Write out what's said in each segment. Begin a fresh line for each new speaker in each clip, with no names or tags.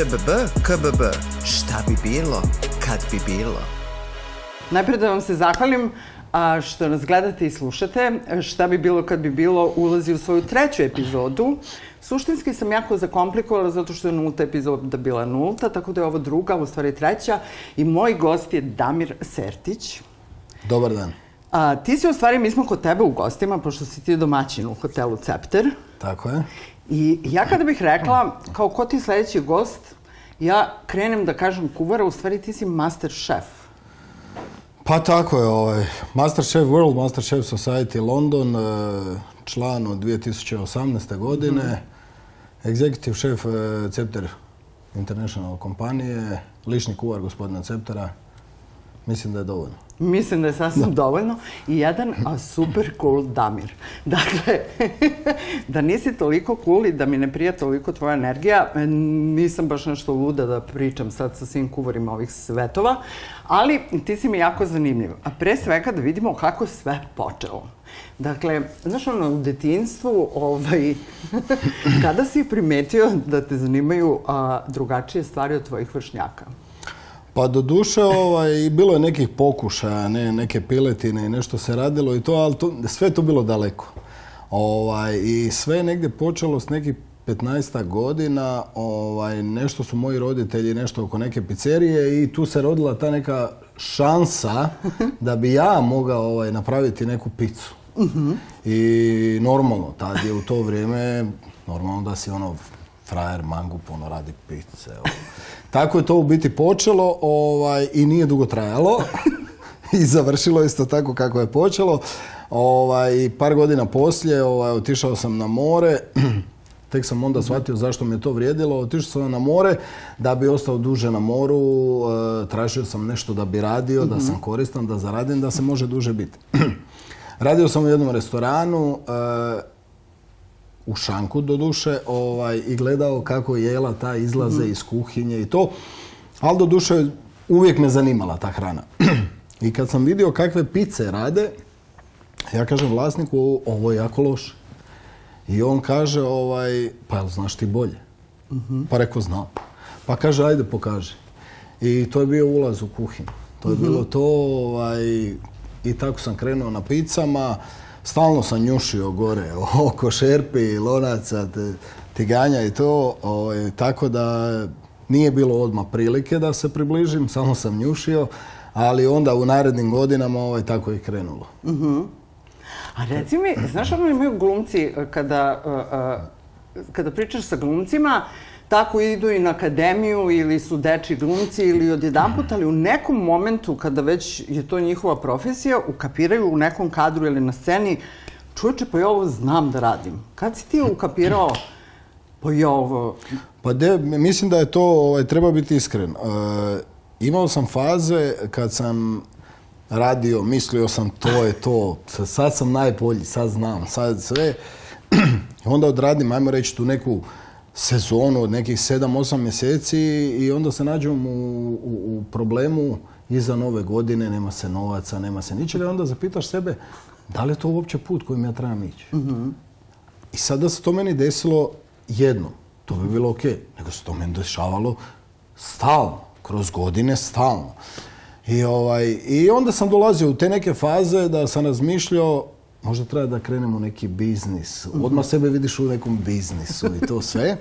ŽBB, KBB. Šta bi bilo, kad bi bilo? Najprije da vam se zahvalim što nas gledate i slušate. Šta bi bilo kad bi bilo ulazi u svoju treću epizodu. Suštinski sam jako zakomplikovala zato što je nulta epizoda bila nulta, tako da je ovo druga, u stvari treća. I moj gost je Damir Sertić.
Dobar dan.
A, ti si u stvari, mi smo kod tebe u gostima, pošto si ti domaćin u hotelu Cepter.
Tako je.
I ja kada bih rekla, kao ko ti sljedeći gost, ja krenem da kažem kuvara, u stvari ti si master šef.
Pa tako je, ovaj, master chef World, master chef Society London, e, član od 2018. godine, mm. executive šef e, Cepter International kompanije, lični kuvar gospodina Ceptera. Mislim da je dovoljno.
Mislim da je sasvim dovoljno. I jedan super cool Damir. Dakle, da nisi toliko cool i da mi ne prija toliko tvoja energija, nisam baš nešto luda da pričam sad sa svim kuvorima ovih svetova, ali ti si mi jako zanimljiv. A pre svega da vidimo kako je sve počelo. Dakle, znaš ono, u detinstvu, ovaj, kada si primetio da te zanimaju drugačije stvari od tvojih vršnjaka?
Pa doduše, ovaj, bilo je nekih pokušaja, ne, neke piletine i nešto se radilo i to, ali to, sve to bilo daleko. Ovaj, I sve je negdje počelo s nekih 15 godina, ovaj, nešto su moji roditelji, nešto oko neke pizzerije i tu se rodila ta neka šansa da bi ja mogao ovaj, napraviti neku picu. Mhm. I normalno, tad je u to vrijeme, normalno da si ono frajer mangup, ono radi pice. Tako je to u biti počelo ovaj, i nije dugo trajalo. I završilo isto tako kako je počelo. Ovaj, par godina poslije ovaj, otišao sam na more. Tek sam onda shvatio zašto mi je to vrijedilo. Otišao sam na more, da bi ostao duže na moru, eh, tražio sam nešto da bi radio, da mhm. sam koristan, da zaradim, da se može duže biti. Radio sam u jednom restoranu, eh, u šanku doduše ovaj, i gledao kako jela ta izlaze mhm. iz kuhinje i to. Ali doduše uvijek me zanimala ta hrana. I kad sam vidio kakve pice rade, ja kažem vlasniku ovo je jako loše. I on kaže, ovaj, pa jel znaš ti bolje? Mhm. Pa rekao znam. Pa kaže, ajde pokaži. I to je bio ulaz u kuhinju. To je mhm. bilo to ovaj, i tako sam krenuo na picama stalno sam njušio gore oko šerpi, lonaca, tiganja i to, ovaj, tako da nije bilo odmah prilike da se približim, samo sam njušio, ali onda u narednim godinama ovaj, tako je krenulo.
Mhm. A reci mi, znaš ono imaju glumci eh, eh, eh, kada pričaš sa glumcima, tako idu i na akademiju ili su deči glumci ili odjedanput, ali u nekom momentu kada već je to njihova profesija, ukapiraju u nekom kadru ili na sceni, čuče pa ovo znam da radim. Kad si ti ukapirao
pa ja ovo... Pa mislim da je to, ovaj, treba biti iskren. E, imao sam faze kad sam radio, mislio sam to je to, sad sam najbolji, sad znam, sad sve. Onda odradim, ajmo reći, tu neku sezonu od nekih 7-8 mjeseci i onda se nađem u, problemu iza nove godine, nema se novaca, nema se ničega onda zapitaš sebe da li je to uopće put kojim ja trebam ići. I sada da se to meni desilo jednom, to bi bilo ok, nego se to meni dešavalo stalno, kroz godine stalno. I, ovaj, I onda sam dolazio u te neke faze da sam razmišljao možda treba da krenemo neki biznis. Odmah sebe vidiš u nekom biznisu i to sve.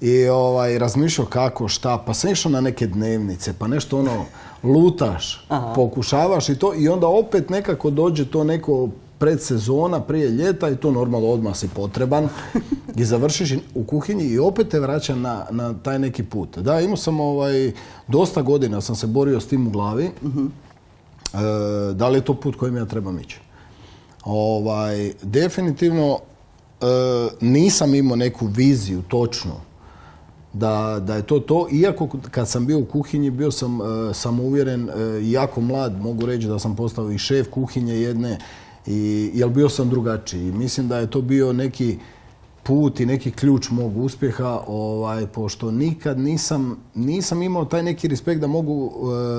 I ovaj, razmišljao kako, šta, pa sam išao na neke dnevnice, pa nešto ono, lutaš, pokušavaš i to i onda opet nekako dođe to neko predsezona prije ljeta i to normalno odmah si potreban i završiš u kuhinji i opet te vraća na, na taj neki put. Da, imao sam ovaj, dosta godina sam se borio s tim u glavi. Mhm. E, da li je to put kojim ja trebam ići? Ovaj, definitivno e, nisam imao neku viziju točnu da, da je to to. Iako kad sam bio u kuhinji bio sam e, samouvjeren, e, jako mlad, mogu reći da sam postao i šef kuhinje jedne, i, jer bio sam drugačiji. Mislim da je to bio neki put i neki ključ mog uspjeha, ovaj, pošto nikad nisam, nisam imao taj neki respekt da mogu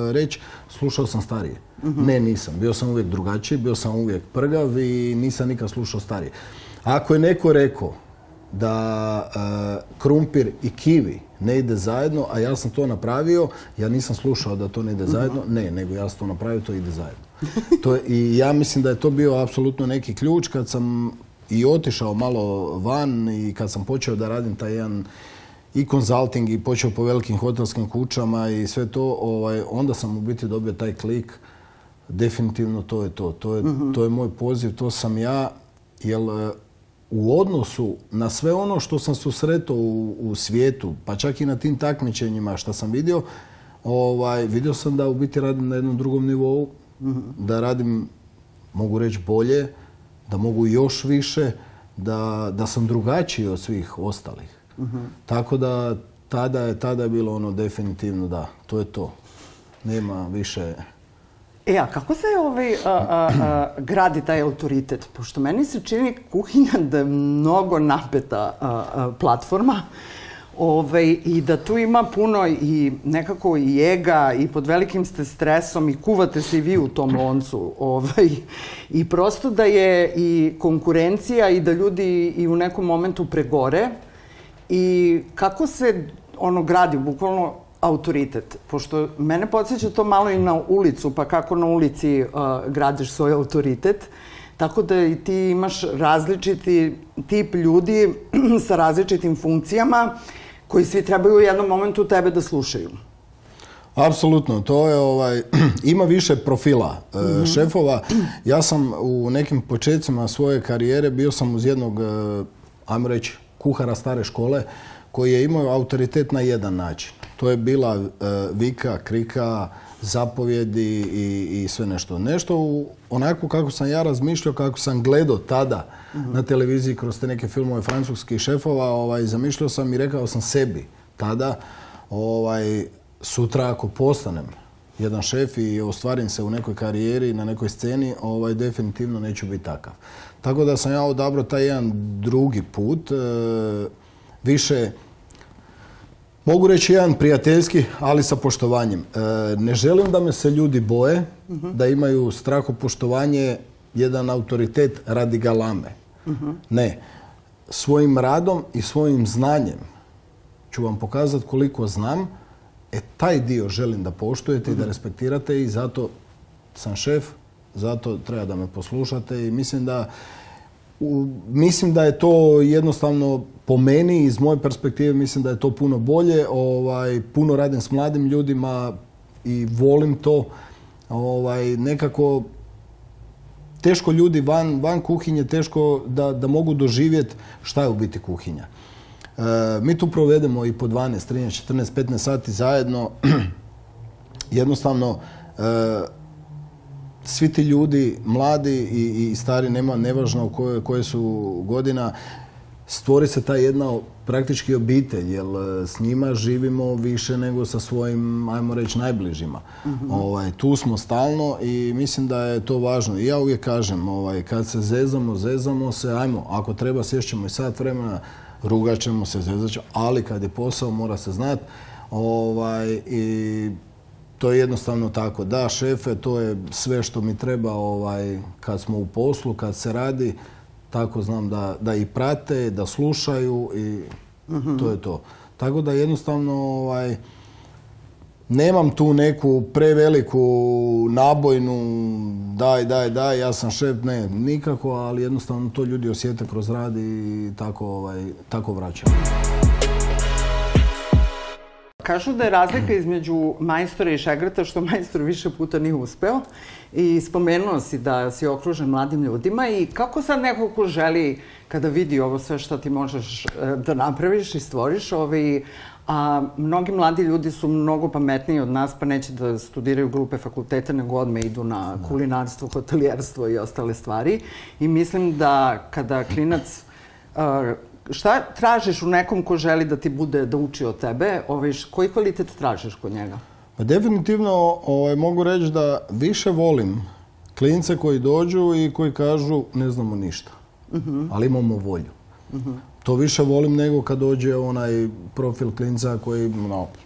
e, reći slušao sam starije. Mhm. Ne, nisam. Bio sam uvijek drugačiji, bio sam uvijek prgav i nisam nikad slušao starije. Ako je neko rekao da e, krumpir i kivi ne ide zajedno, a ja sam to napravio, ja nisam slušao da to ne ide mhm. zajedno, ne, nego ja sam to napravio, to ide zajedno. To, I ja mislim da je to bio apsolutno neki ključ kad sam i otišao malo van i kad sam počeo da radim taj jedan i konzulting i počeo po velikim hotelskim kućama i sve to, ovaj, onda sam u biti dobio taj klik. Definitivno to je to. To je, mhm. moj poziv, to sam ja. Jer u odnosu na sve ono što sam susretao u, u svijetu, pa čak i na tim takmičenjima što sam vidio, ovaj, vidio sam da u biti radim na jednom drugom nivou, mhm. da radim, mogu reći, bolje da mogu još više, da, sam drugačiji od svih ostalih. Tako da tada je, tada bilo ono definitivno da, to je to. Nema više...
E, a kako se ovaj, gradi taj autoritet? Pošto meni se čini kuhinja da je mnogo napeta platforma ovaj I da tu ima puno i nekako i ega i pod velikim ste stresom i kuvate se i vi u tom loncu. Ovaj. I prosto da je i konkurencija i da ljudi i u nekom momentu pregore. I kako se ono gradi, bukvalno autoritet, pošto mene podsjeća to malo i na ulicu, pa kako na ulici uh, gradiš svoj autoritet, tako da i ti imaš različiti tip ljudi sa različitim funkcijama koji svi trebaju u jednom momentu tebe da slušaju.
Apsolutno, to je ovaj, ima više profila e, mhm. šefova. Ja sam u nekim početcima svoje karijere bio sam uz jednog, e, ajmo reći, kuhara stare škole koji je imao autoritet na jedan način. To je bila e, Vika, Krika, zapovjedi i, sve nešto. Nešto onako kako sam ja razmišljao, kako sam gledao tada na televiziji kroz te neke filmove francuskih šefova, ovaj, zamišljao sam i rekao sam sebi tada, ovaj, sutra ako postanem jedan šef i ostvarim se u nekoj karijeri, na nekoj sceni, ovaj, definitivno neću biti takav. Tako da sam ja odabrao taj jedan drugi put, eh, više Mogu reći jedan prijateljski, ali sa poštovanjem. E, ne želim da me se ljudi boje, da imaju straho poštovanje, jedan autoritet radi galame. Ne. Svojim radom i svojim znanjem ću vam pokazati koliko znam. E, taj dio želim da poštujete i da respektirate i zato sam šef, zato treba da me poslušate i mislim da mislim da je to jednostavno po meni, iz moje perspektive, mislim da je to puno bolje. Ovaj, puno radim s mladim ljudima i volim to. Ovaj, nekako teško ljudi van, kuhinje, teško da, mogu doživjeti šta je u biti kuhinja. E, mi tu provedemo i po 12, 13, 14, 15 sati zajedno. Jednostavno, e, svi ti ljudi, mladi i, stari, nema nevažno koje, su godina, stvori se ta jedna praktički obitelj, jer e, s njima živimo više nego sa svojim, ajmo reći, najbližima. Mhm. ovaj, tu smo stalno i mislim da je to važno. I ja uvijek kažem, ovaj, kad se zezamo, zezamo se, ajmo, ako treba sješćemo i sat vremena, rugat ćemo se, zezat ćemo, ali kad je posao mora se znat. Ovaj, I to je jednostavno tako. Da, šefe, to je sve što mi treba ovaj, kad smo u poslu, kad se radi. Tako znam da, ih i prate, da slušaju i mhm. to je to. Tako da jednostavno ovaj, nemam tu neku preveliku nabojnu daj, daj, daj, ja sam šef, ne, nikako, ali jednostavno to ljudi osjete kroz rad i tako, ovaj, tako
Kažu da je razlika između majstora i šegrata što majstor više puta nije uspeo i spomenuo si da si okružen mladim ljudima i kako sad neko ko želi kada vidi ovo sve što ti možeš eh, da napraviš i stvoriš ovi a mnogi mladi ljudi su mnogo pametniji od nas pa neće da studiraju grupe fakulteta nego odme idu na kulinarstvo, hotelijerstvo i ostale stvari i mislim da kada klinac eh, šta tražiš u nekom ko želi da ti bude, da uči od tebe, ovaj, koji kvalitet tražiš kod njega?
Pa definitivno ovaj, mogu reći da više volim klince koji dođu i koji kažu ne znamo ništa, mhm. ali imamo volju. Mhm. To više volim nego kad dođe onaj profil klinca koji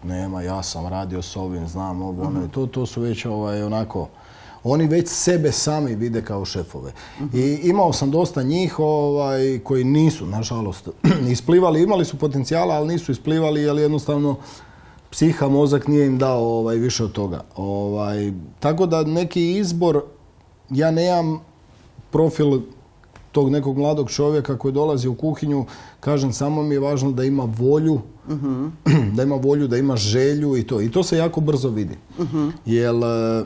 nema, ja sam radio s ovim, znam ovo, ono i mhm. to, to su već ovaj, onako oni već sebe sami vide kao šefove. I imao sam dosta njih ovaj, koji nisu, nažalost, isplivali. Imali su potencijala, ali nisu isplivali jer jednostavno psiha, mozak nije im dao ovaj, više od toga. Ovaj, tako da neki izbor, ja nemam profil tog nekog mladog čovjeka koji dolazi u kuhinju, kažem samo mi je važno da ima volju, mhm. da ima volju, da ima želju i to. I to se jako brzo vidi. Mhm. Jer eh,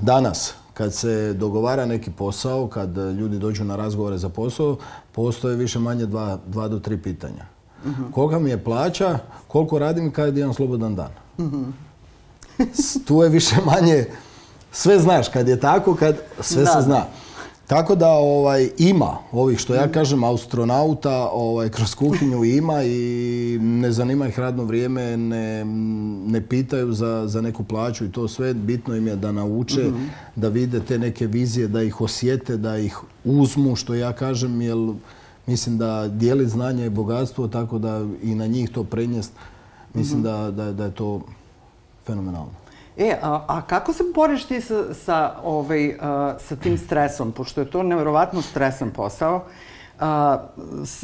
danas kad se dogovara neki posao, kad ljudi dođu na razgovore za posao, postoje više manje dva, do tri pitanja. Kolika mhm. Koga mi je plaća, koliko radim i kad imam slobodan dan. Mhm. tu je više manje, sve znaš, kad je tako, kad sve se zna. Tako da ovaj, ima ovih što ja mm. kažem astronauta ovaj, kroz kuhinju ima i ne zanima ih radno vrijeme, ne, ne pitaju za, za neku plaću i to sve. Bitno im je da nauče, mhm. da vide te neke vizije, da ih osjete, da ih uzmu što ja kažem jer mislim da dijeli znanje i bogatstvo tako da i na njih to prenijest mislim mhm. da, da, da je to fenomenalno.
E, a, a kako se boriš ti sa, sa, ovaj, sa tim stresom, pošto je to nevjerovatno stresan posao,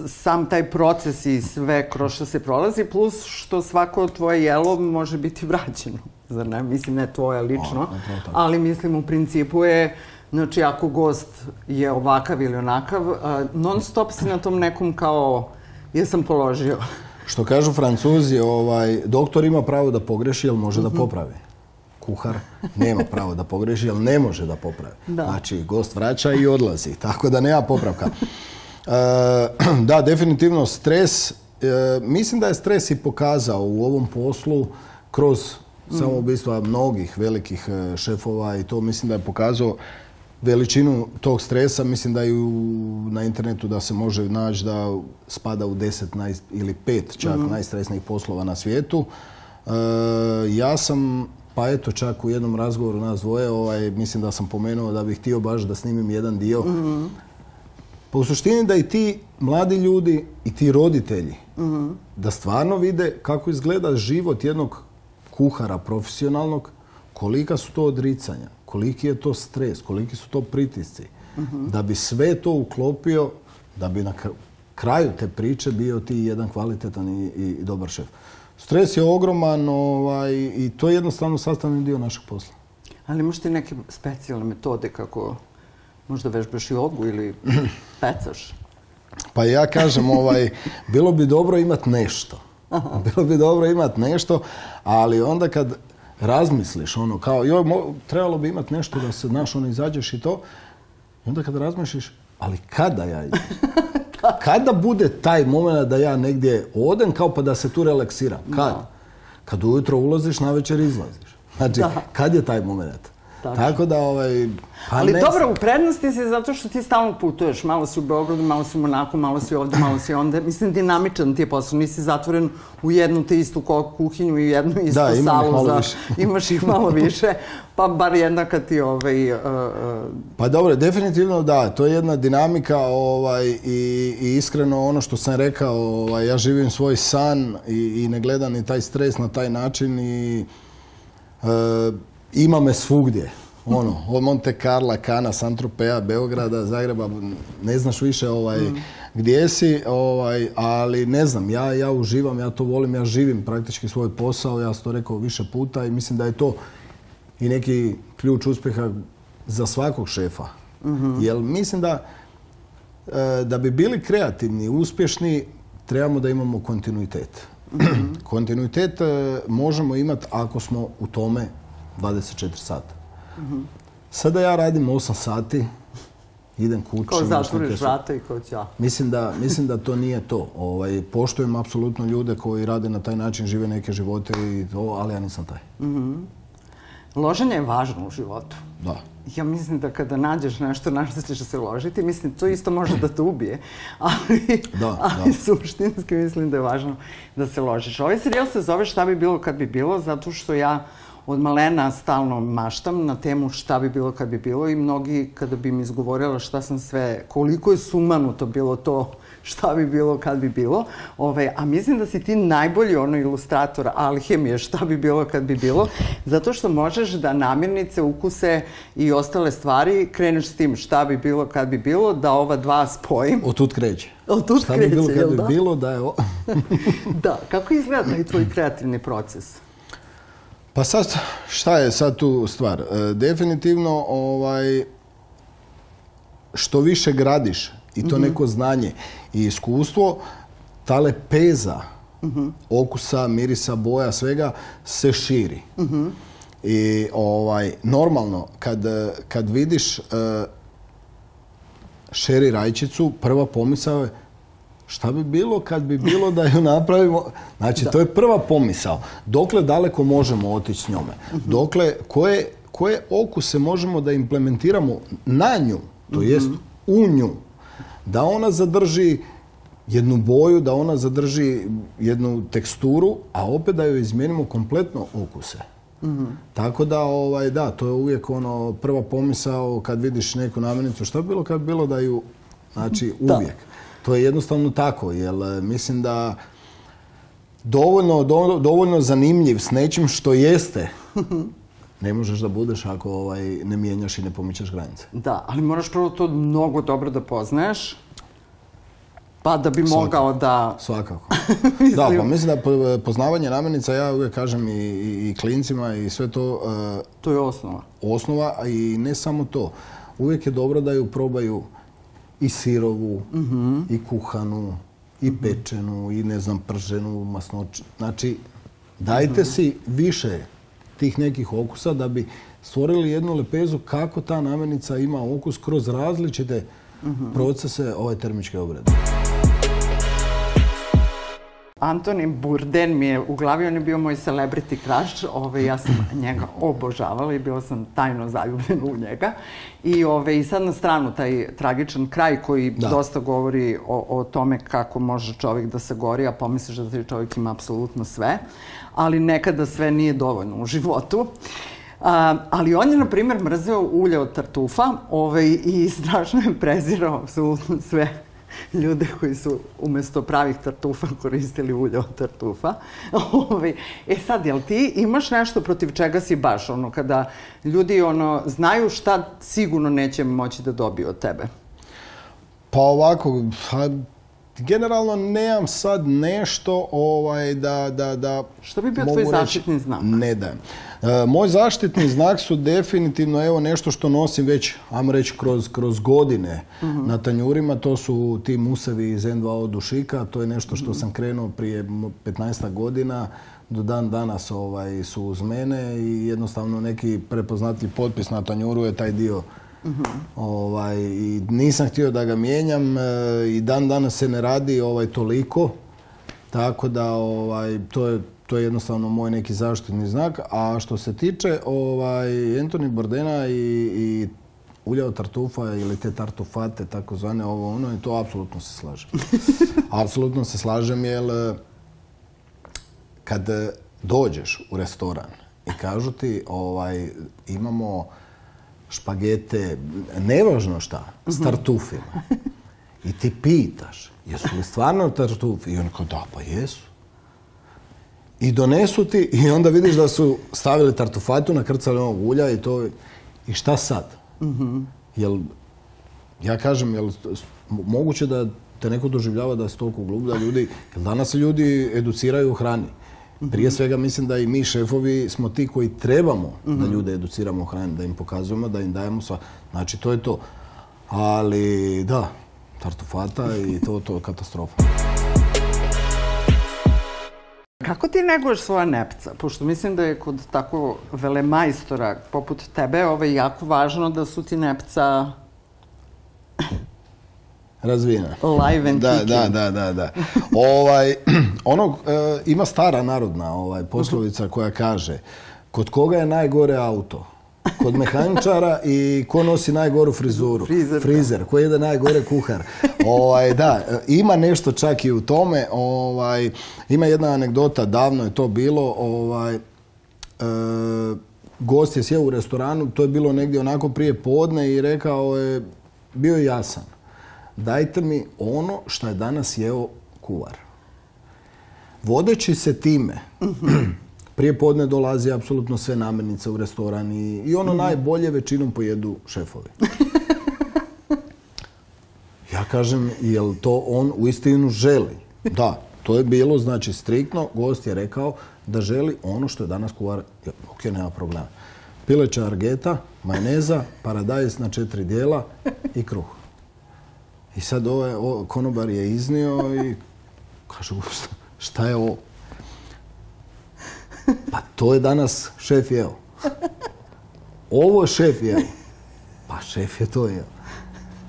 sam taj proces i sve kroz što se prolazi, plus što svako tvoje jelo može biti vraćeno. Zar ne? Mislim, ne tvoje lično, ali mislim u principu je, znači ako gost je ovakav ili onakav, non stop si na tom nekom kao, jesam položio.
Što kažu francuzi, ovaj, doktor ima pravo da pogreši, ali može da mhm. popravi kuhar nema pravo da pogreži, jer ne može da popravi. Znači, gost vraća i odlazi, tako da nema popravka. E, da, definitivno stres, e, mislim da je stres i pokazao u ovom poslu kroz samo ubistva mnogih velikih e, šefova i to mislim da je pokazao veličinu tog stresa, mislim da i na internetu da se može naći da spada u deset ili pet čak mhm. najstresnijih poslova na svijetu. ja sam pa eto, čak u jednom razgovoru nas dvoje, ovaj, mislim da sam pomenuo da bih htio baš da snimim jedan dio. mm Pa u suštini da i ti mladi ljudi i ti roditelji da stvarno vide kako izgleda život jednog kuhara profesionalnog, kolika su to odricanja, koliki je to stres, koliki su to pritisci. Da bi sve to uklopio, da bi na kraju te priče bio ti jedan kvalitetan i dobar šef. Stres je ogroman ovaj, i to je jednostavno sastavni dio našeg posla.
Ali možete neke specijalne metode kako možda vežbaš i ogu ili pecaš?
Pa ja kažem, ovaj, bilo bi dobro imati nešto. Bilo bi dobro imati nešto, ali onda kad razmisliš, ono kao, joj, trebalo bi imati nešto da se, znaš, ono, izađeš i to, onda kad razmisliš, ali kada ja idem? Kada bude taj moment da ja negdje odem kao pa da se tu relaksiram? Kad? Kad ujutro ulaziš, na večer izlaziš. Znači, kad je taj moment? Tako da, ovaj...
Pa Ali dobro, u prednosti si zato što ti stalno putuješ. Malo si u Beogradu, malo si u Monaku, malo si ovdje, malo si onda. Mislim, dinamičan ti je posao. Nisi zatvoren u jednu te istu kuhinju i jednu istu salu. Imaš ih malo više. Pa bar jednaka ti ovaj... E, e,
pa dobro, definitivno da. To je jedna dinamika ovaj, i, iskreno ono što sam rekao, ovaj, ja živim svoj san i, ne gledam ni taj stres na taj način i... E, ima me svugdje. Ono, od Monte Carla, Kana, Santropea, Beograda, Zagreba, ne znaš više ovaj, mm. gdje si, ovaj, ali ne znam, ja, ja uživam, ja to volim, ja živim praktički svoj posao, ja sam to rekao više puta i mislim da je to i neki ključ uspjeha za svakog šefa. Mhm. Jer mislim da e, da bi bili kreativni uspješni, trebamo da imamo kontinuitet. Mhm. Kontinuitet e, možemo imati ako smo u tome 24 sata. Sada ja radim 8 sati, idem kući. Ko
zatvoriš vrata i ko
Mislim da, mislim da to nije to. Ovaj, poštujem apsolutno ljude koji rade na taj način, žive neke živote i to, ali ja nisam taj.
Mhm. Loženje je važno u životu.
Da.
Ja mislim da kada nađeš nešto na što ćeš se ložiti, mislim, to isto može da te ubije. Ali, suštinski mislim da je važno da se ložiš. Ovaj serijal se zove Šta bi bilo kad bi bilo, zato što ja od malena stalno maštam na temu šta bi bilo kad bi bilo i mnogi kada bi mi izgovorila šta sam sve, koliko je sumanuto bilo to šta bi bilo kad bi bilo. Ove, ovaj, a mislim da si ti najbolji ono ilustrator alhemije šta bi bilo kad bi bilo, zato što možeš da namirnice, ukuse i ostale stvari kreneš s tim šta bi bilo kad bi bilo, da ova dva spojim.
Od tut kreće.
Od
šta bi bilo kad bi bilo, da je
Da, kako izgleda taj tvoj kreativni proces?
Pa sad, šta je sad tu stvar? E, definitivno, ovaj, što više gradiš i to mhm. neko znanje i iskustvo, ta lepeza mhm. okusa, mirisa, boja, svega se širi. Mhm. I ovaj, normalno, kad, vidiš e, šeri rajčicu, prva pomisao je Šta bi bilo kad bi bilo da ju napravimo? Znači, to je prva pomisao. Dokle daleko možemo otići s njome? Dokle, koje, koje okuse možemo da implementiramo na nju, to mhm. jest u nju, da ona zadrži jednu boju, da ona zadrži jednu teksturu, a opet da ju izmijenimo kompletno okuse. Mhm. Tako da, ovaj, da, to je uvijek ono prva pomisao kad vidiš neku namirnicu. Šta bi bilo kad bilo da ju, znači uvijek. To je jednostavno tako, jer e, mislim da dovoljno, zanimljiv s nečim što jeste, ne možeš da budeš ako ovaj, ne mijenjaš i ne pomičeš granice.
Da, ali moraš prvo to mnogo dobro da poznaješ, pa da bi mogao da...
Svakako. mislim... Da, pa mislim da e, poznavanje namirnica, ja uvijek kažem i, i, klincima i sve to...
E, to je osnova.
Osnova i ne samo to. Uvijek je dobro da ju probaju i sirovu, i kuhanu, i pečenu, i ne znam, prženu, masnoću. Znači, dajte si više tih nekih okusa da bi stvorili jednu lepezu kako ta namenica ima okus kroz različite procese ove termičke obrade.
Antonin Burden mi je u glavi, on je bio moj celebrity crush, ove, ovaj, ja sam njega obožavala i bila sam tajno zaljubljena u njega. I, ove, ovaj, I sad na stranu taj tragičan kraj koji dosta govori o, tome kako može čovjek da se gori, a pomisliš da taj čovjek ima apsolutno sve, ali nekada sve nije dovoljno u životu. ali on je, na primjer, mrzeo ulje od tartufa ove, ovaj, i strašno je prezirao apsolutno sve ljude koji su umjesto pravih tartufa koristili ulje od tartufa. e sad, jel ti imaš nešto protiv čega si baš, ono, kada ljudi ono, znaju šta sigurno neće moći da dobiju od tebe?
Pa ovako, generalno nemam sad nešto ovaj, da, da,
Što bi bio tvoj zaštitni znak?
Ne da. E, moj zaštitni znak su definitivno evo nešto što nosim već, ajmo reći, kroz, godine mhm. na tanjurima. To su ti musevi iz N2O dušika. To je nešto što mhm. sam krenuo prije 15 godina do dan danas ovaj, su uz mene i jednostavno neki prepoznatljiv potpis na tanjuru je taj dio uh nisam htio da ga mijenjam e, i dan danas se ne radi ovaj toliko, tako da ovaj, to, je, jednostavno moj neki zaštitni znak. A što se tiče ovaj, Anthony Bordena i, i ulja od tartufa ili te tartufate, zvane ovo ono, i to apsolutno se slažem. apsolutno se slažem jer e, kad dođeš u restoran i kažu ti ovaj, imamo špagete, nevažno šta, s mhm. tartufima. I ti pitaš, jesu li stvarno tartufi? I on kao, da, pa jesu. I donesu ti i onda vidiš da su stavili tartufatu, nakrcali onog ulja i to... I šta sad? Mhm. Jel, ja kažem, jel moguće da te neko doživljava da se toliko glup, da ljudi... Jel danas se ljudi educiraju u hrani? Prije svega mislim da i mi šefovi smo ti koji trebamo da mhm. ljude educiramo hranu da im pokazujemo, da im dajemo sva. Znači to je to. Ali da, tartufata i to, to je katastrofa.
Kako ti neguješ svoja nepca? Pošto mislim da je kod tako velemajstora poput tebe ove jako važno da su ti nepca
razvijena.
Live and
da,
da,
da, da, da. ovaj, ono, ima stara narodna ovaj, poslovica koja kaže kod koga je najgore auto? Kod mehaničara i ko nosi najgoru frizuru? Frizer. Frizer, koji je najgore kuhar. Ovaj, da, e, ima nešto čak i u tome. Ovaj, ima jedna anegdota, davno je to bilo. Ovaj, e, gost je sjeo u restoranu, to je bilo negdje onako prije podne i rekao je, bio je jasan dajte mi ono što je danas jeo kuvar. Vodeći se time, prije podne dolazi apsolutno sve namirnice u restorani i, ono mhm. najbolje većinom pojedu šefovi. Ja kažem, jel to on u istinu želi? Da, to je bilo, znači, striktno. Gost je rekao da želi ono što je danas kuvar. ok, nema problema. Pileća argeta, majoneza, paradajz na četiri dijela i kruh. I sad ovaj konobar je iznio i kaže, šta, je ovo? Pa to je danas šef jeo. Ovo je šef jeo. Pa šef je to jeo.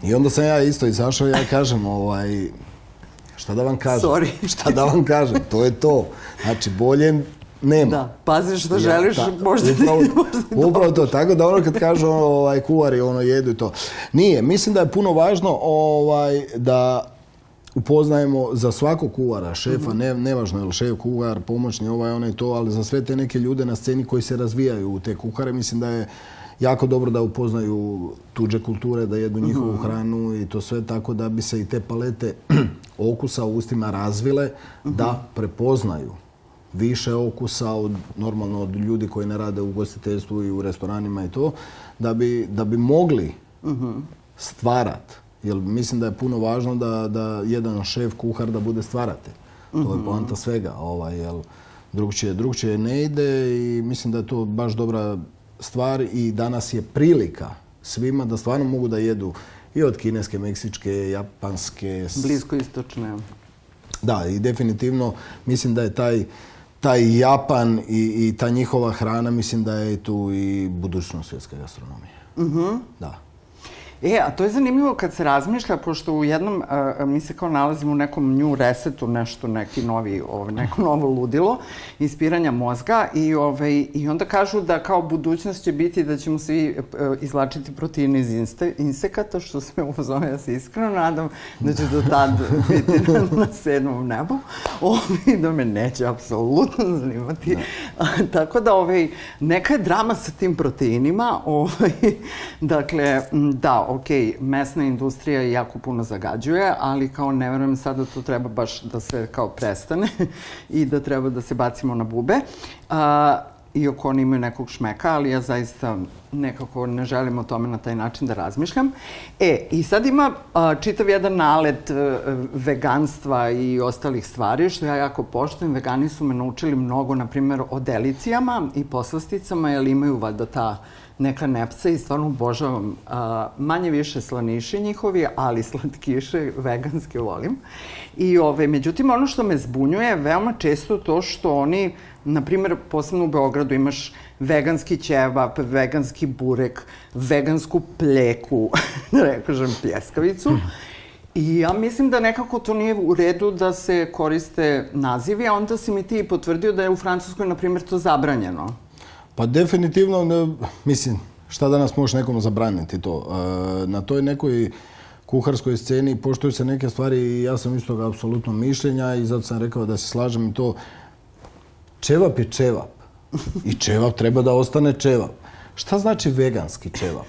I onda sam ja isto izašao i ja kažem, ovaj, šta da vam kažem?
Sorry.
Šta da vam kažem, to je to. Znači, bolje nema. Da,
pazi što želiš, možda
upravo, Upravo
to,
tako da ono kad kažu ovaj, kuvari, ono jedu i to. Nije, mislim da je puno važno ovaj, da upoznajemo za svakog kuvara, šefa, mhm. ne, nevažno je li šef, kuvar, pomoćni, ovaj, onaj to, ali za sve te neke ljude na sceni koji se razvijaju u te kuhare, mislim da je jako dobro da upoznaju tuđe kulture, da jedu njihovu mhm. hranu i to sve tako da bi se i te palete okusa u ustima razvile, da mhm. prepoznaju više okusa od, normalno od ljudi koji ne rade u ugostiteljstvu i u restoranima i to, da bi, da bi mogli stvarat, Jer mislim da je puno važno da, da jedan šef, kuhar, da bude stvaratelj. To je poanta svega. Ovaj, jel, drugčije, ne ide i mislim da je to baš dobra stvar i danas je prilika svima da stvarno mogu da jedu i od kineske, meksičke, japanske...
Blisko istočne.
Da, i definitivno mislim da je taj taj Japan i, i ta njihova hrana, mislim da je tu i budućnost svjetske gastronomije. mm Da.
E, a to je zanimljivo kad se razmišlja, pošto u jednom, a, e, e, mi se kao nalazimo u nekom new resetu, nešto, neki novi, ovaj, neko novo ludilo, ispiranja mozga i, ove, ovaj, i onda kažu da kao budućnost će biti da ćemo svi e, izlačiti proteine iz insekata, što se ovo zove, ja se iskreno nadam da će do tad biti na, na sedmom nebu. Ovi, ovaj, da me neće apsolutno zanimati. tako da, ove neka je drama sa tim proteinima, dakle, da, ok, mesna industrija jako puno zagađuje, ali kao ne verujem sada to treba baš da se kao prestane i da treba da se bacimo na bube. iako oni imaju nekog šmeka, ali ja zaista nekako ne želim o tome na taj način da razmišljam. E, i sad ima čitav jedan nalet e, veganstva i ostalih stvari, što ja jako poštujem. Vegani su me naučili mnogo, na primjer, o delicijama i poslasticama, jer imaju valjda ta neka nepsa i stvarno obožavam manje više slaniši njihovi, ali slatkiše veganski volim. I ove, međutim, ono što me zbunjuje je veoma često to što oni, na primjer, posebno u Beogradu imaš veganski ćevap, veganski burek, vegansku pleku, da ne kažem pljeskavicu. I ja mislim da nekako to nije u redu da se koriste nazivi, a onda si mi ti potvrdio da je u Francuskoj, na primjer, to zabranjeno.
Pa definitivno, mislim, šta danas možeš nekomu zabraniti to. E, na toj nekoj kuharskoj sceni poštuju se neke stvari i ja sam isto apsolutno mišljenja i zato sam rekao da se slažem i to. Čevap je čevap. I čevap treba da ostane čevap. Šta znači veganski čevap?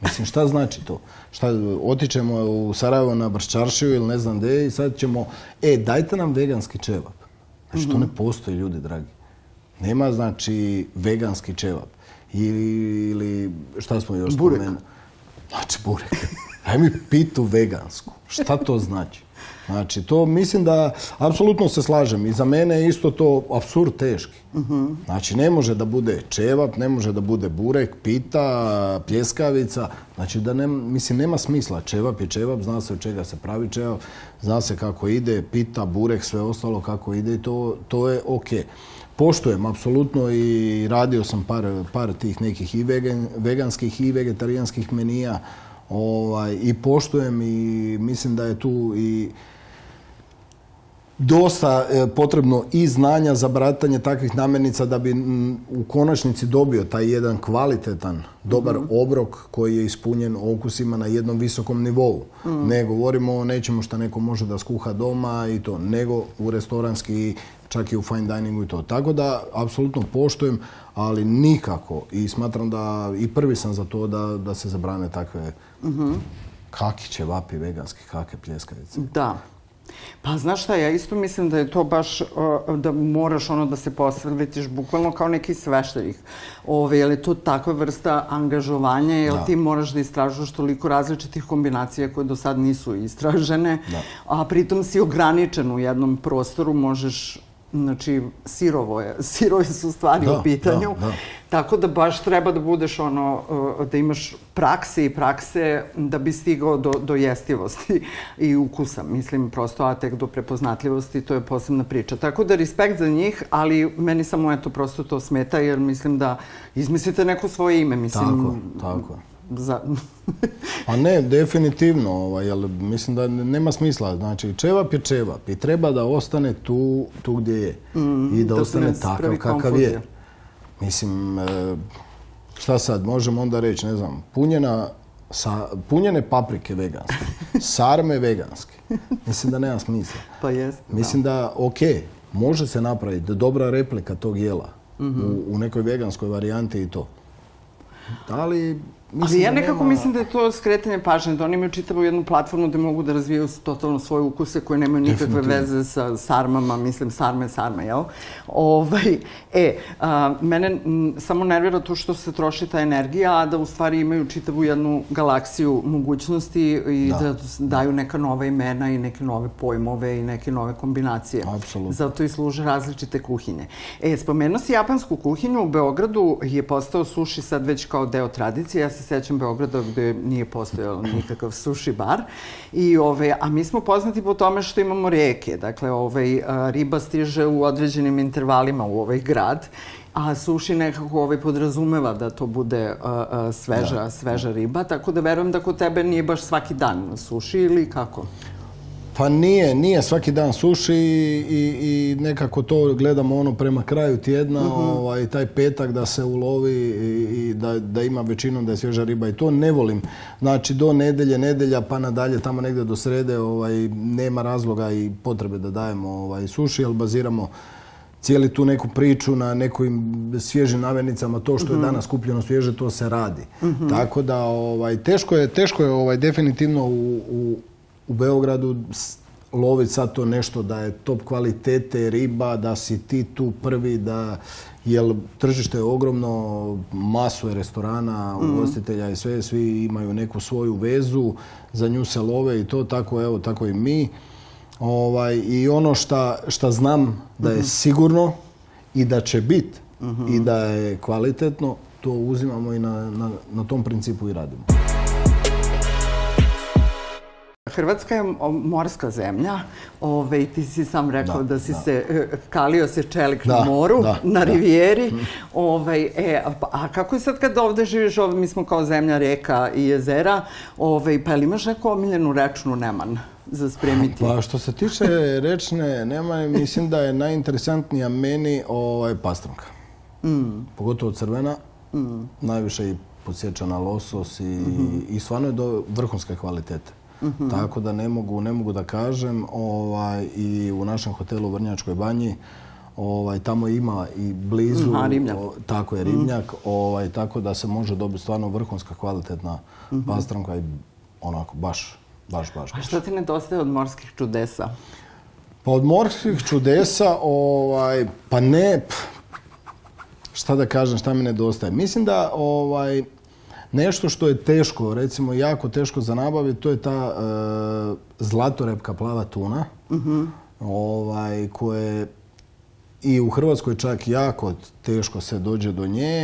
Mislim, šta znači to? Šta, otičemo u Sarajevo na Brščaršiju ili ne znam gdje i sad ćemo, e, dajte nam veganski čevap. Znači, to ne mhm. postoji, ljudi dragi. Nema znači veganski čevap ili, šta smo još
burek.
Znači burek. Daj mi pitu vegansku. Šta to znači? Znači, to mislim da, apsolutno se slažem, i za mene je isto to absurd teški. Znači, ne može da bude čevap, ne može da bude burek, pita, pljeskavica. Znači, da mislim, nema smisla. Čevap je čevap, zna se od čega se pravi čevap, zna se kako ide, pita, burek, sve ostalo kako ide i to, to je okej poštujem apsolutno i radio sam par, tih nekih i veganskih i vegetarijanskih menija ovaj, i poštujem i mislim da je tu i dosta e, potrebno i znanja za bratanje takvih namirnica da bi u konačnici dobio taj jedan kvalitetan, dobar mhm. obrok koji je ispunjen okusima na jednom visokom nivou. Mhm. Ne govorimo o nečemu što neko može da skuha doma i to, nego u restoranski čak i u fine diningu i to. Tako da, apsolutno poštujem, ali nikako i smatram da i prvi sam za to da, da se zabrane takve mhm. kaki vapi, veganski, kake pljeskavice.
Da. Pa znaš šta, ja isto mislim da je to baš, e, da moraš ono da se bukvalno kao neki sveštenik. Ove, je li to takva vrsta angažovanja, jer ti moraš da istražuješ toliko različitih kombinacija koje do sad nisu istražene, a pritom si ograničen u jednom prostoru, možeš Znači, sirovo je, sirovi su stvari u pitanju. Tako da baš treba da budeš ono, e, da imaš prakse i prakse da bi stigao do, do jestivosti i ukusa. Mislim, prosto, a tek do prepoznatljivosti, to je posebna priča. Tako da, respekt za njih, ali meni samo, eto, prosto to smeta, jer mislim da izmislite neko svoje ime. Mislim, tako,
tako pa ne, definitivno, ovaj, mislim da nema smisla. Znači, čevap je čevap i treba da ostane tu, tu gdje je mm, i da, ostane takav kakav je. Mislim, e, šta sad, možemo onda reći, ne znam, punjena punjene paprike veganske, sarme veganske. Mislim da nema smisla.
Pa jest.
Mislim da, ok, može se napraviti dobra replika tog jela mhm. u, u nekoj veganskoj varijanti i to. Ali
ali ja nekako mislim da je to skretanje pažnje, da oni imaju čitavu jednu platformu da mogu da razvijaju totalno svoje ukuse koje nemaju nikakve veze sa sarmama, mislim sarme, sarme, jel? Ovaj, e, mene samo nervira to što se troši ta energija, a da u stvari imaju čitavu jednu galaksiju mogućnosti i da, daju neka nova imena i neke nove pojmove i neke nove kombinacije. Zato i služe različite kuhinje. E, spomenuo si japansku kuhinju, u Beogradu je postao suši sad već kao deo tradicije, ja se sećam Beograda gdje nije postojao nikakav suši bar. I, ove, a mi smo poznati po tome što imamo reke. Dakle, ovaj, riba stiže u određenim intervalima u ovaj grad a suši nekako ovaj podrazumeva da to bude sveža, sveža riba, tako da verujem da kod tebe nije baš svaki dan suši ili kako?
Pa nije, nije svaki dan suši i, i, nekako to gledamo ono prema kraju tjedna, mhm. ovaj, taj petak da se ulovi i, i da, da ima većinom da je svježa riba i to ne volim. Znači do nedelje, nedelja pa nadalje tamo negdje do srede ovaj, nema razloga i potrebe da dajemo ovaj, suši ali baziramo cijeli tu neku priču na nekim svježim navenicama, to što je mhm. danas kupljeno svježe, to se radi. Mhm. Tako da ovaj, teško je, teško je ovaj, definitivno u, u u Beogradu loviti sad to nešto da je top kvalitete riba, da si ti tu prvi, da jer tržište je ogromno, masu je restorana, mhm. ugostitelja i sve, svi imaju neku svoju vezu, za nju se love i to, tako evo, tako i mi. Ovaj, I ono šta, znam da je mhm. sigurno i da će biti mhm. i da je kvalitetno, to uzimamo i na, na tom principu i radimo.
Hrvatska je morska zemlja. Ove, ti si sam rekao da, si se e, kalio se čelik na moru, na rivijeri. e, pa, a kako je sad kad ovdje živiš? mi smo kao zemlja reka i jezera. pa li imaš neku omiljenu rečnu Neman? za spremiti?
Pa što se tiče rečne Neman, mislim da je najinteresantnija meni ovaj mm. Pogotovo crvena. Mm. Najviše i podsjeća losos i, mhm. i stvarno je do vrhunske kvalitete. Mhm. Tako da ne mogu, ne mogu da kažem ovaj, i u našem hotelu u Vrnjačkoj banji ovaj, tamo ima i blizu,
mhm,
tako je mhm. ribnjak, ovaj, tako da se može dobiti stvarno vrhunska kvalitetna mm pastranka i onako baš, baš, baš. A
što ti nedostaje od morskih čudesa?
Pa od morskih čudesa, ovaj, pa ne, šta da kažem, šta mi nedostaje. Mislim da ovaj, Nešto što je teško, recimo jako teško za nabaviti, to je ta e, zlatorepka plava tuna, ovaj, koja je i u Hrvatskoj čak jako teško se dođe do nje,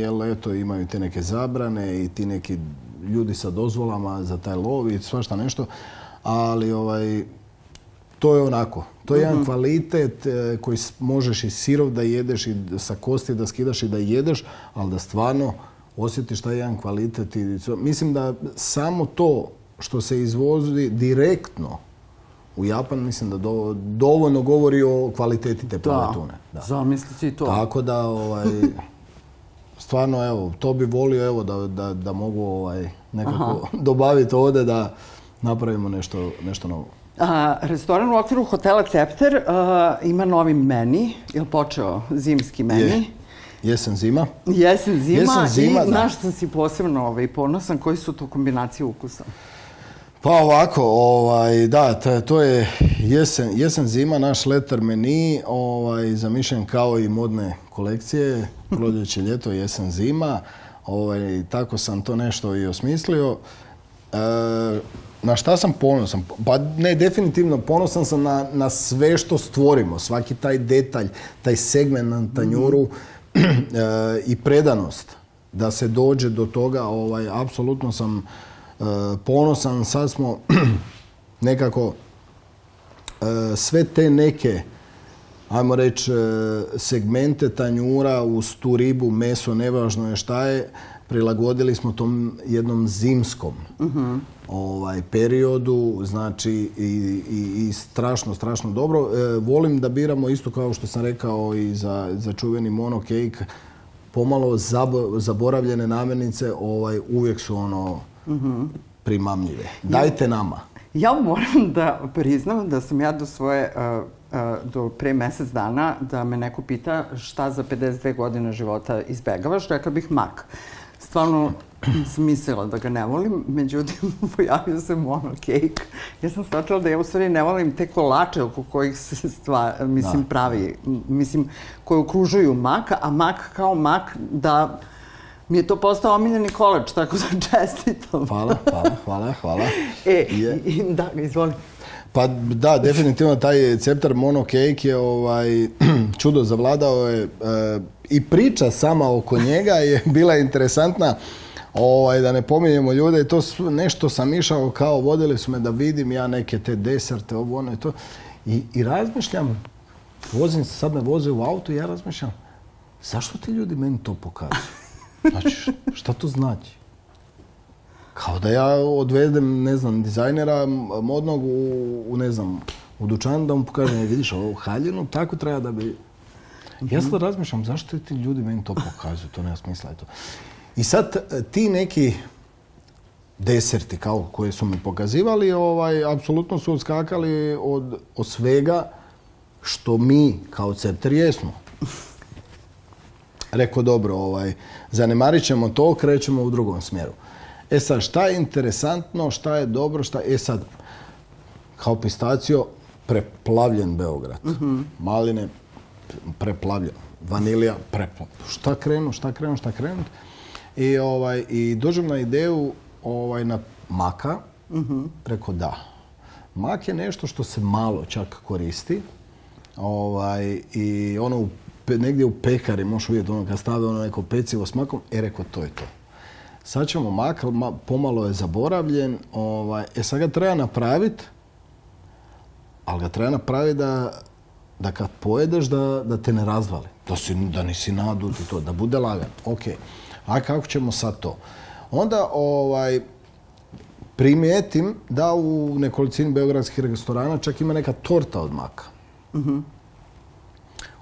jer eto imaju te neke zabrane i ti neki ljudi sa dozvolama za taj lov i svašta nešto, ali ovaj, to je onako. To je jedan mhm. kvalitet e, koji možeš i sirov da jedeš i sa kosti da skidaš i da jedeš, ali da stvarno osjetiš taj jedan kvalitet. mislim da samo to što se izvozi direktno u Japan, mislim da dovoljno govori o kvaliteti te Da,
zamisliti to.
Tako da, ovaj, stvarno, evo, to bi volio, evo, da, da, da mogu ovaj, nekako dobaviti ovdje da napravimo nešto, nešto novo.
A, restoran u okviru hotela Cepter ima novi meni, je počeo zimski meni?
Jesen zima.
Jesen zima, Jesen, zima i znaš sam si posebno ovaj, ponosan, koji su to kombinacije ukusa?
Pa ovako, ovaj, da, to je jesen, zima, naš letar meni, ovaj, zamišljen kao i modne kolekcije, proljeće, ljeto, jesen zima, ovaj, tako sam to nešto i osmislio. E, na šta sam ponosan? Pa ne, definitivno ponosan sam na, sve što stvorimo, svaki taj detalj, taj segment na tanjuru, mhm. E, i predanost da se dođe do toga, ovaj, apsolutno sam e, ponosan, sad smo nekako e, sve te neke, ajmo reći, segmente tanjura uz tu ribu, meso, nevažno je šta je, prilagodili smo tom jednom zimskom ovaj periodu, znači i, strašno, strašno dobro. E, volim da biramo isto kao što sam rekao i za, čuveni mono cake, pomalo zaboravljene namirnice ovaj, uvijek su ono primamljive. Dajte nama.
Ja, moram da priznam da sam ja do svoje e, e, do pre mjesec dana da me neko pita šta za 52 godine života izbegavaš, rekla bih mak stvarno sam mislila da ga ne volim, međutim pojavio se ono, kejk, Ja sam shvatila da ja u stvari ne volim te kolače oko kojih se stvar, mislim, pravi, mislim, koje okružuju mak, a mak kao mak da mi je to postao omiljeni kolač, tako da čestitam.
Hvala, hvala, hvala, hvala.
E, yeah. da, izvoli.
Pa da, definitivno taj Ceptar Mono Cake je ovaj, čudo zavladao je eh, i priča sama oko njega je bila interesantna. Ovaj, da ne pominjemo ljude to nešto sam išao kao vodili su me da vidim ja neke te deserte, ovo ono i to. I, razmišljam, vozim se, sad me voze u auto i ja razmišljam, zašto ti ljudi meni to pokazuju? Znači, šta to znači? Kao da ja odvedem, ne znam, dizajnera modnog u, ne znam, u dučan da mu pokažem, e, vidiš ovo haljinu, tako treba da bi... Ja sad razmišljam, zašto ti ljudi meni to pokazuju, to nema smisla je to. I sad e, ti neki deserti kao koje su mi pokazivali, ovaj, apsolutno su odskakali od, svega što mi kao Cepter jesmo. Rekao, dobro, ovaj, zanemarit ćemo to, krećemo u drugom smjeru. E sad, šta je interesantno, šta je dobro, šta je... E sad, kao pistacio, preplavljen Beograd. Mhm. Maline, preplavljen. Vanilija, preplavljen. Šta krenu, šta krenu, šta krenu. I, ovaj, i dođem na ideju ovaj, na maka mhm. preko da. Mak je nešto što se malo čak koristi. Ovaj, I ono negdje u pekari možeš vidjeti ono kad stave ono neko pecivo s makom, e reko to je to sad ćemo makro, pomalo je zaboravljen, ovaj, e sad ga treba napraviti, ali ga treba napraviti da, da kad pojedeš da, te ne razvali, da, si, da nisi nadut i to, da bude lagan. Ok, a kako ćemo sad to? Onda ovaj, primijetim da u nekolicini beogradskih restorana čak ima neka torta od maka. Mhm.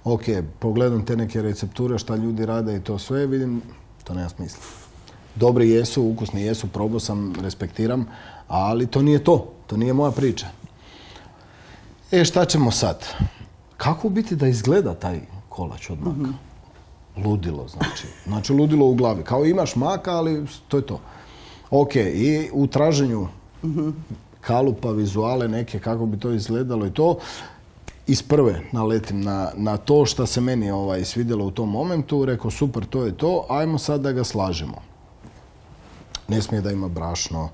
Ok, pogledam te neke recepture, šta ljudi rade i to sve, vidim, to nema smisla. Dobri jesu, ukusni jesu, probao sam, respektiram, ali to nije to. To nije moja priča. E, šta ćemo sad? Kako u biti da izgleda taj kolač od maka? Mhm. Ludilo, znači. Znači, ludilo u glavi. Kao imaš maka, ali to je to. Ok, i u traženju mhm. kalupa, vizuale neke, kako bi to izgledalo i to, iz prve naletim na, na to što se meni ovaj, svidjelo u tom momentu, rekao super, to je to, ajmo sad da ga slažemo. Ne smije da ima brašno,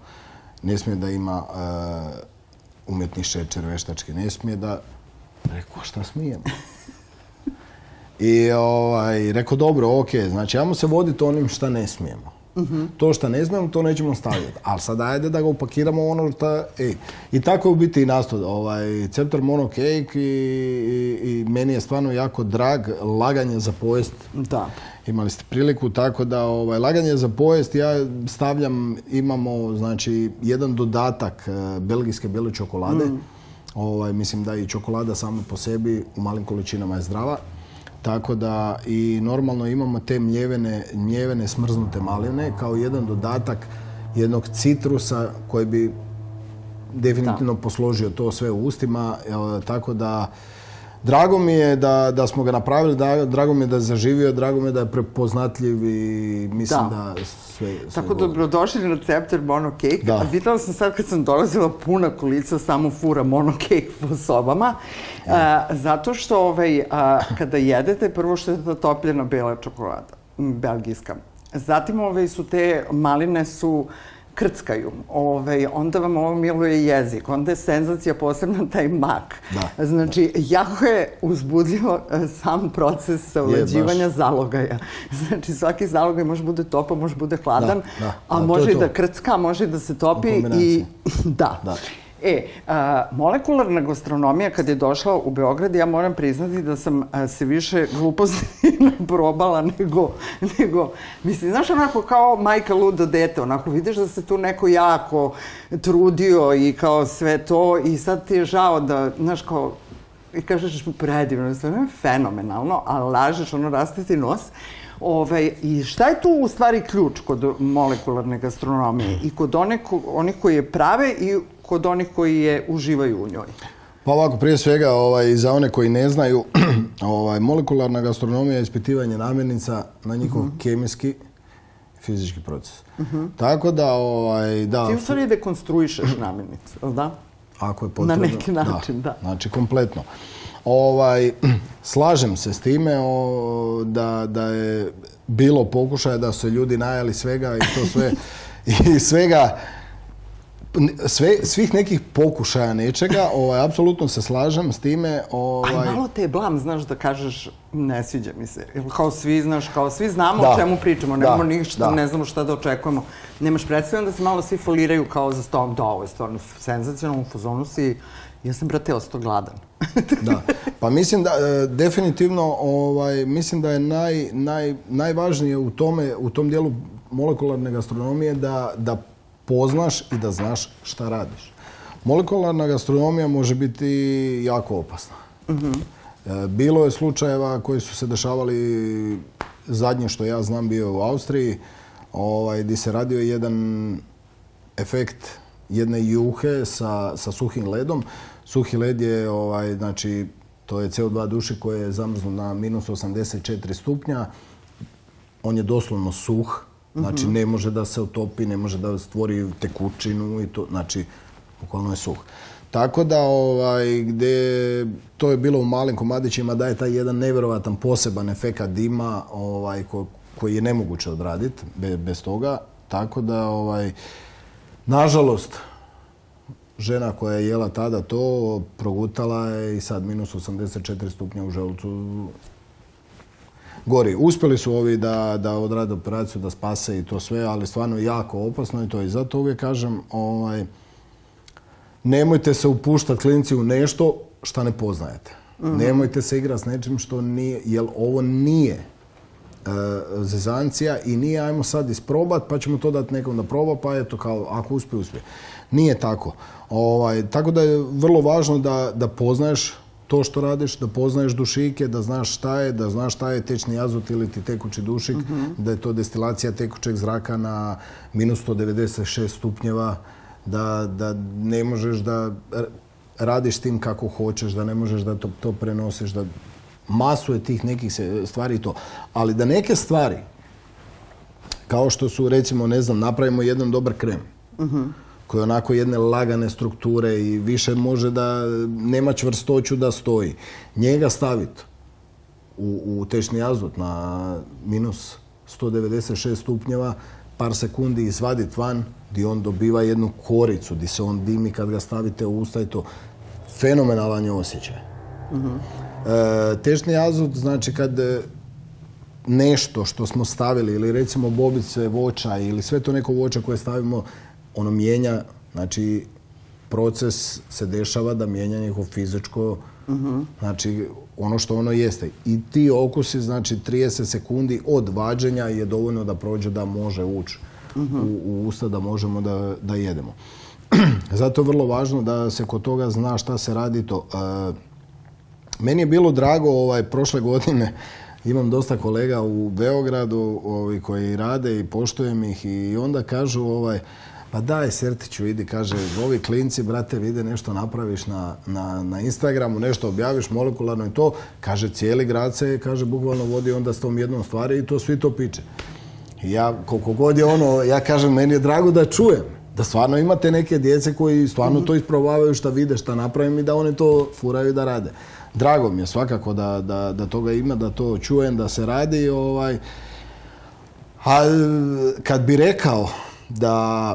ne smije da ima uh, šećer veštački, ne smije da... Rekao, šta smijemo? I ovaj, rekao, dobro, ok, znači, ajmo se voditi onim šta ne smijemo. Mhm. To šta ne smijemo, to nećemo stavljati. Ali sad ajde da ga upakiramo ono šta... I tako je u biti i nastao ovaj, Ceptor Mono Cake i, meni je stvarno jako drag laganje za pojest imali ste priliku, tako da ovaj, laganje za pojest ja stavljam, imamo znači jedan dodatak eh, belgijske bele čokolade. Mm. Ovaj, mislim da i čokolada sama po sebi u malim količinama je zdrava. Tako da i normalno imamo te mljevene, mljevene smrznute maline kao jedan dodatak jednog citrusa koji bi definitivno posložio to sve u ustima. Eh, tako da Drago mi je da, da smo ga napravili, da, drago mi je da je zaživio, drago mi je da je prepoznatljiv i mislim da, sve, sve...
Tako dobrodošli na Ceptor Mono Cake. vidjela sam sad kad sam dolazila puna kolica samo fura Mono Cake po sobama. zato što ovaj, kada jedete, prvo što je ta topljena bela čokolada, belgijska. Zatim ove ovaj, su te maline su krckaju, onda vam ovo miluje jezik, onda je senzacija posebno taj mak. znači, jako je uzbudljivo e, sam proces savlađivanja zalogaja. Znači, svaki zalogaj može bude topa, može bude hladan, a, može i da krcka, može i da se topi i da. E, molekularna gastronomija kad je došla u Beograd, ja moram priznati da sam se više gluposti probala nego, nego, mislim, znaš onako kao majka ludo dete, onako vidiš da se tu neko jako trudio i kao sve to i sad ti je žao da, znaš kao, i kažeš predivno, sve fenomenalno, a lažeš, ono raste nos. Ove, ovaj, I šta je tu u stvari ključ kod molekularne gastronomije i kod one ko, onih koji je prave i kod onih koji je uživaju u njoj?
Pa ovako, prije svega, ovaj, za one koji ne znaju, ovaj, molekularna gastronomija je ispitivanje namirnica na njihov mhm. kemijski fizički proces. Mhm. Tako da, ovaj, da... Ti
u stvari dekonstruišeš namirnicu, da?
Ako je potrebno.
Na neki način, da.
Znači, kompletno. Ovaj, slažem se s time da, je bilo pokušaja da su ljudi najali svega i to sve i svega sve, svih nekih pokušaja nečega, ovaj, apsolutno se slažem s time.
Ovaj... A malo te je blam, znaš, da kažeš ne sviđa mi se. kao svi, znaš, kao svi znamo o čemu pričamo, nemamo ništa, da. ne znamo šta da očekujemo. Nemaš predstavljeno da se malo svi foliraju kao za stolom, da ovo stvarno senzacionalno, u fazonu si, ja sam, brate, ostao gladan.
da, pa mislim da, e, definitivno, ovaj, mislim da je naj, najvažnije u tome, u tom dijelu molekularne gastronomije da, da poznaš i da znaš šta radiš. Molekularna gastronomija može biti jako opasna. E, bilo je slučajeva koji su se dešavali, zadnje što ja znam bio u Austriji, gdje ovaj, se radio jedan efekt jedne juhe sa, suhim ledom. Suhi led je, ovaj, znači, to je CO2 duši koji je zamrzno na minus 84 stupnja. On je doslovno suh, Znači, mhm. ne može da se otopi, ne može da stvori tekućinu i to. Znači, pokolno je suh. Tako da, ovaj, gde to je bilo u malim komadićima, daje taj jedan nevjerovatan poseban efekat dima ovaj, koji je nemoguće odraditi be, bez toga. Tako da, ovaj, nažalost, žena koja je jela tada to, progutala je i sad minus 84 stupnja u želucu gori. Uspjeli su ovi da, da odrade operaciju, da spase i to sve, ali stvarno jako opasno i to i zato uvijek kažem, ovaj, nemojte se upuštati klinci u nešto što ne poznajete. Mhm. Nemojte se igrati s nečim što nije, jer ovo nije uh, zezancija i nije ajmo sad isprobat pa ćemo to dati nekom da proba pa eto kao ako uspije, uspije. Nije tako. Ovaj, tako da je vrlo važno da, da poznaješ to što radiš, da poznaješ dušike, da znaš šta je, da znaš šta je tečni azot ili ti tekući dušik, mhm. da je to destilacija tekućeg zraka na minus 196 stupnjeva, da, ne možeš da radiš tim kako hoćeš, da ne možeš da to, prenosiš, da masu je tih nekih stvari i to. Ali da neke stvari, kao što su recimo, ne znam, napravimo jedan dobar krem, mhm koji je onako jedne lagane strukture i više može da nema čvrstoću da stoji. Njega staviti u, u tešni azot na minus 196 stupnjeva, par sekundi izvaditi van, di on dobiva jednu koricu, di se on dimi kad ga stavite u usta i to. Fenomenalan je osjećaj. mm E, azot, znači kad e, nešto što smo stavili ili recimo bobice voća ili sve to neko voća koje stavimo ono mijenja, znači proces se dešava da mijenja njihov fizičko, znači ono što ono jeste. I ti okusi, znači 30 sekundi od vađenja je dovoljno da prođe da može ući u, usta, da možemo da, jedemo. Zato je vrlo važno da se kod toga zna šta se radi to. E, meni je bilo drago ovaj prošle godine, imam dosta kolega u Beogradu koji rade i poštujem ih i onda kažu ovaj, pa daj Sertiću, idi, kaže, ovi klinci, brate, vide nešto napraviš na, Instagramu, nešto objaviš molekularno i to, kaže, cijeli grad se, kaže, bukvalno vodi onda s tom jednom stvari i to svi to piče. Ja, koliko god je ono, ja kažem, meni je drago da čujem, da stvarno imate neke djece koji stvarno to isprobavaju šta vide, šta napravim i da oni to furaju da rade. Drago mi je svakako da, toga ima, da to čujem, da se radi. Ovaj. A kad bi rekao da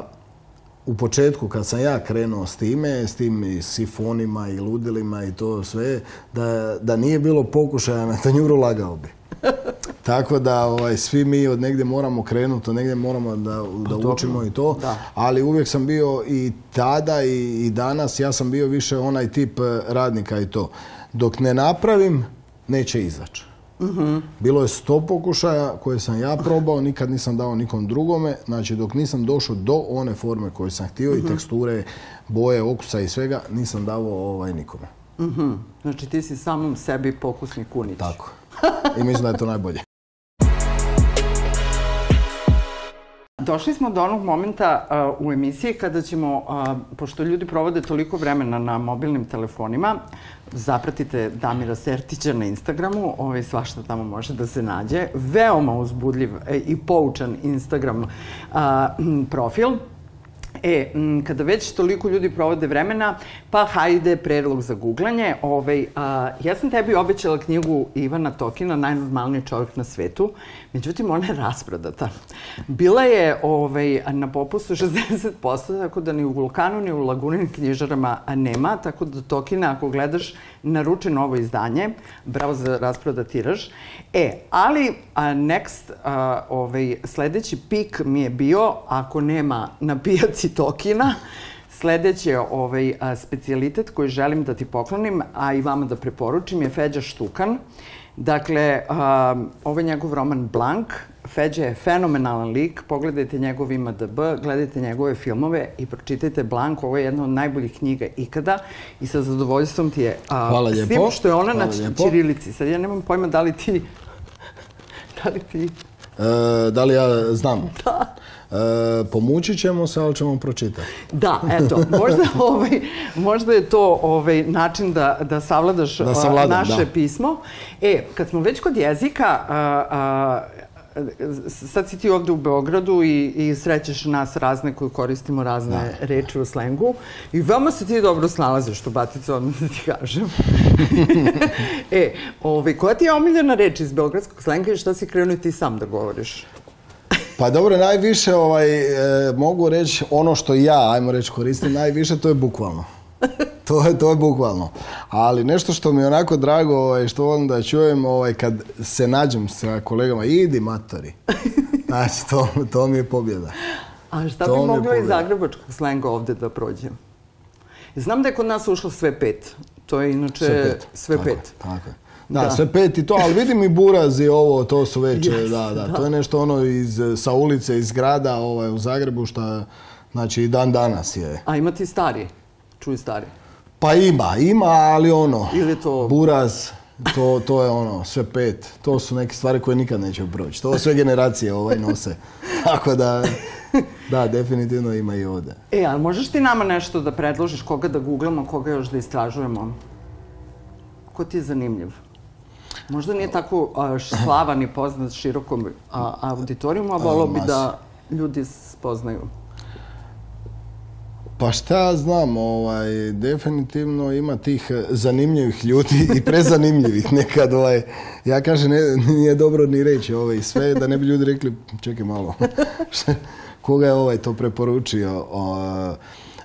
u početku kad sam ja krenuo s time, s tim i sifonima i ludilima i to sve, da, da nije bilo pokušaja na tanjuru lagao bi. Tako da ovaj, svi mi od negdje moramo krenuti, od negdje moramo da, da pa učimo i to. Ali uvijek sam bio i tada i, i danas, ja sam bio više onaj tip eh, radnika i to. Dok ne napravim, neće izaći. Bilo je sto pokušaja koje sam ja probao, nikad nisam dao nikom drugome, znači dok nisam došao do one forme koje sam htio i teksture, boje, okusa i svega, nisam dao ovaj nikome.
Mhm. Znači ti si samom sebi pokusni kunić.
Tako. I mislim da je to najbolje.
došli smo do onog momenta uh, u emisiji kada ćemo, uh, pošto ljudi provode toliko vremena na mobilnim telefonima, zapratite Damira Sertića na Instagramu, ovaj svašta tamo može da se nađe. Veoma uzbudljiv e, i poučan Instagram uh, profil. E, kada već toliko ljudi provode vremena, pa hajde predlog za googlanje. Ove, ovaj, ja sam tebi obećala knjigu Ivana Tokina, najnormalniji čovjek na svetu, međutim ona je rasprodata. Bila je ovaj, na popusu 60%, tako da ni u Vulkanu, ni u Laguni, knjižarama nema, tako da Tokina, ako gledaš, naruče novo izdanje, bravo za rasproda tiraž. E, ali next, ovaj, sljedeći pik mi je bio, ako nema na pijaci Tokina. Sledeći je ovaj specijalitet koji želim da ti poklonim, a i vama da preporučim, je Feđa Štukan. Dakle, ovo je njegov roman Blank. Feđa je fenomenalan lik. Pogledajte njegov db gledajte njegove filmove i pročitajte Blank. Ovo je jedna od najboljih knjiga ikada i sa zadovoljstvom ti je...
A,
što je ona
na
Čirilici. Sad ja nemam pojma da li ti...
da li ti... E, da li ja znam? Da. E, pomući ćemo se, ali ćemo pročitati.
Da, eto, možda, ovaj, možda je to ovaj način da, da savladaš naše pismo. E, kad smo već kod jezika, a, a, sad si ti ovdje u Beogradu i, i srećeš nas razne koji koristimo razne da. reči u slengu i veoma se ti dobro snalaziš, što batice, odmah da ti kažem. e, ovaj, koja ti je omiljena reč iz beogradskog slenga i šta si krenuo ti sam da govoriš?
Pa dobro, najviše ovaj, e, mogu reći ono što ja, ajmo reći, koristim najviše, to je bukvalno. To je, to je bukvalno. Ali nešto što mi je onako drago, ovaj, što onda čujem ovaj, kad se nađem sa kolegama, idi matori. Znači, to, to mi je pobjeda.
A šta to bi moglo iz zagrebačkog slenga ovdje da prođe. Znam da je kod nas ušlo sve pet. To je inače sve pet.
tako tako da, sve pet i to, ali vidim i buraz i ovo, to su već, da, da, to je nešto ono sa ulice, iz grada ovaj, u Zagrebu, što znači i dan danas je.
A ima ti stari, čuj stari.
Pa ima, ima, ali ono, Ili to... buraz, to, to je ono, sve pet, to su neke stvari koje nikad neće proći, to sve generacije ovaj nose, tako da... Da, definitivno ima i ovdje.
E, ali možeš ti nama nešto da predložiš koga da googlamo, koga još da istražujemo? Ko ti je zanimljiv? Možda nije tako slavan i poznat širokom auditorijumu, a bi da ljudi spoznaju.
Pa šta znam, ovaj, definitivno ima tih e, zanimljivih ljudi i prezanimljivih nekad. Ovaj, ja kažem, nije dobro ni reći ovaj sve, da ne bi ljudi rekli, čekaj malo, koga je ovaj to preporučio.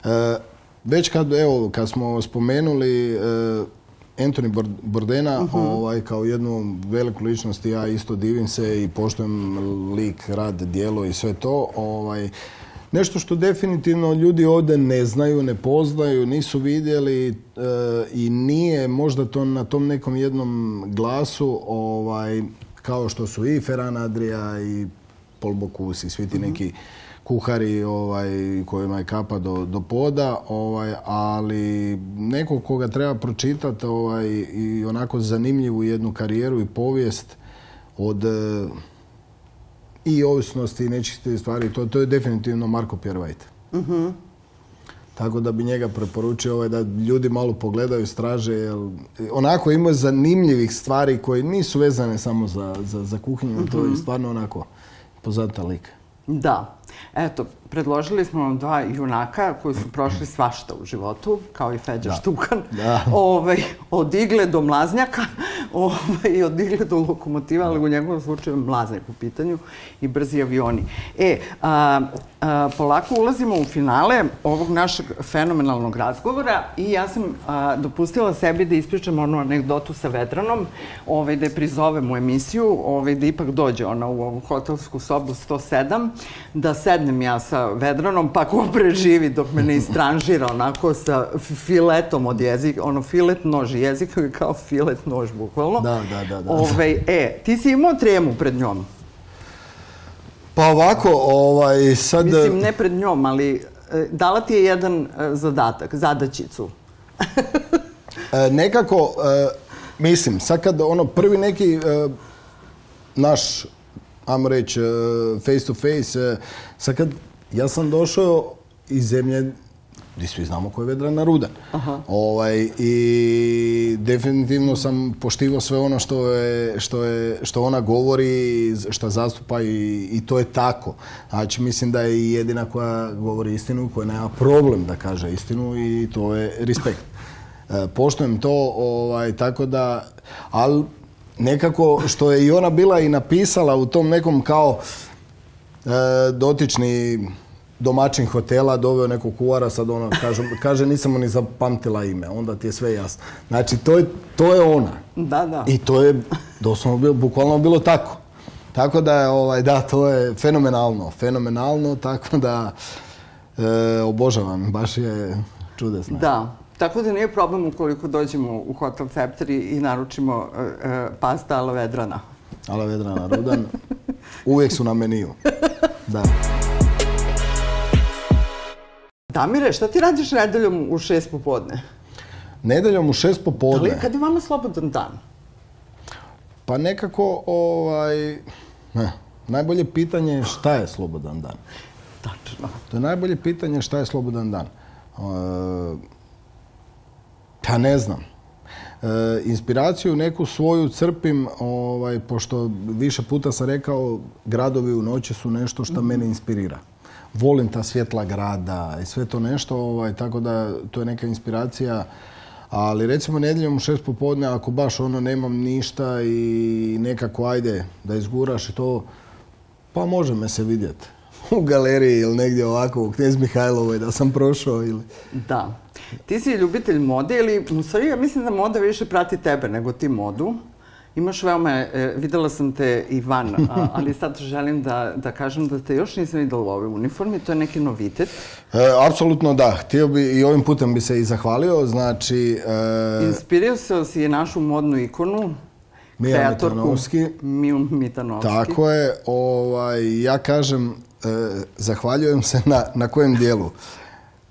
E, već kad, smo spomenuli, e, Anthony Bordena mhm. ovaj, kao jednu veliku ličnost ja isto divim se i poštujem lik, rad, dijelo i sve to. Ovaj, nešto što definitivno ljudi ovdje ne znaju, ne poznaju, nisu vidjeli e, i nije možda to na tom nekom jednom glasu ovaj, kao što su i Ferran Adria i Paul Bocuse i svi ti mhm. neki kuhari ovaj, kojima je kapa do, poda, ovaj, ali nekog koga treba pročitati ovaj, i onako zanimljivu jednu karijeru i povijest od e, i ovisnosti i nečih stvari, to, to je definitivno Marko Pjervajte. Mhm. Tako da bi njega preporučio ovaj, da ljudi malo pogledaju, straže, jer onako ima zanimljivih stvari koje nisu vezane samo za, za, kuhinju, to je mhm. stvarno onako poznata lika.
Da, Eto, predložili smo vam dva junaka koji su prošli svašta u životu, kao i Feđa Štukan, ovaj, od igle do mlaznjaka ovaj, i od igle do lokomotiva, ali u njegovom slučaju mlaznjak u pitanju i brzi avioni. E, polako ulazimo u finale ovog našeg fenomenalnog razgovora i ja sam dopustila sebi da ispričam onu anegdotu sa Vedranom, ovaj, da je prizovem u emisiju, ovaj, da ipak dođe ona u ovu hotelsku sobu 107, da sednem ja sa Vedranom, pa ko preživi dok me ne istranžira onako sa filetom od jezika, ono filet nož jezika je kao filet nož, bukvalno.
Da, da, da. da.
e, ti si imao tremu pred njom?
Pa ovako, ovaj, sad...
Mislim, ne pred njom, ali e, dala ti je jedan e, zadatak, zadaćicu?
E, nekako, mislim, sad kad ono prvi neki naš ajmo reći, face to face, sad kad ja sam došao iz zemlje gdje svi znamo tko je Vedrana Rudan. Ovaj, I definitivno sam poštivao sve ono što, je, što, je, što ona govori, što zastupa i, to je tako. Znači, mislim da je jedina koja govori istinu, koja nema problem da kaže istinu i to je respekt. E, poštujem to, ovaj, tako da, ali nekako što je i ona bila i napisala u tom nekom kao E, dotični domaćin hotela doveo nekog kuvara, sad ono kaže, kaže nisam mu ni zapamtila ime, onda ti je sve jasno. Znači, to je, to je ona.
Da, da.
I to je doslovno bilo, bukvalno bilo tako. Tako da, ovaj, da, to je fenomenalno, fenomenalno, tako da e, obožavam, baš je čudesno.
Da, tako da nije problem ukoliko dođemo u Hotel Ceptari i naručimo e, e pasta alovedrana.
Ala Vedrana Rudan. Uvijek su na meniju. Da.
Damire, šta ti radiš nedeljom u šest popodne?
Nedeljom u šest popodne?
Kada kad je vama slobodan dan?
Pa nekako, ovaj... Ne, najbolje pitanje je šta je slobodan dan. To je najbolje pitanje šta je slobodan dan. pa ne znam. E, inspiraciju neku svoju crpim, ovaj, pošto više puta sam rekao, gradovi u noći su nešto što mene inspirira. Volim ta svjetla grada i sve to nešto, ovaj, tako da to je neka inspiracija. Ali recimo nedjeljom u šest popodne, ako baš ono nemam ništa i nekako ajde da izguraš i to, pa može me se vidjeti u galeriji ili negdje ovako u Knez Mihajlovoj da sam prošao ili...
Da, ti si ljubitelj mode ili, u mislim da moda više prati tebe nego ti modu. Imaš veoma, e, videla sam te i van, ali sad želim da, kažem da te još nisam videla u ovoj uniformi, to je neki novitet. E,
apsolutno da, htio bi i ovim putem bi se i zahvalio, znači... E,
Inspirio si našu modnu ikonu,
Mija Mitanovski. Tako je, ovaj, ja kažem, zahvaljujem se na kojem dijelu.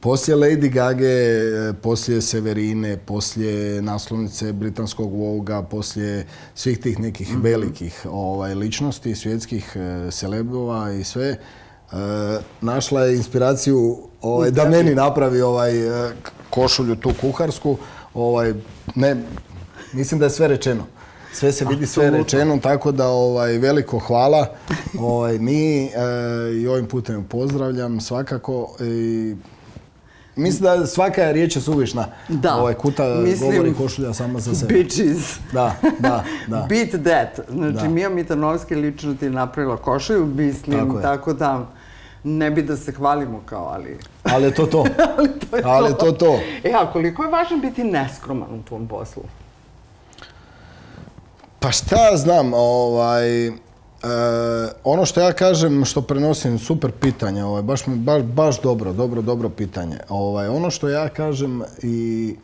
Poslije Lady Gage, poslije Severine, poslije naslovnice britanskog Voga, poslije svih tih nekih mhm. velikih ovaj, ličnosti, svjetskih selebova eh, i sve, eh, našla je inspiraciju ovaj, da meni napravi ovaj, eh, košulju tu kuharsku. ne,
mislim da je sve rečeno. Sve se vidi, sve rečeno,
tako da veliko hvala. mi i ovim putem pozdravljam svakako i Mislim da svaka riječ je suvišna. Da. Ovaj kuta Mislim, govori košulja sama za sebe.
Bitches. Da, da, da. Beat that. Znači, da. Mija Mitanovski lično ti je napravila košulju, mislim, tako, tako da ne bi da se hvalimo kao, ali...
Ali je to to. ali to je ali to. to.
E, a koliko je važno biti neskroman u tvom poslu?
Pa šta znam, ovaj... Eh, ono što ja kažem, što prenosim, super pitanje, ovaj, baš, dobro, dobro, dobro pitanje. Ovaj, ono što ja kažem i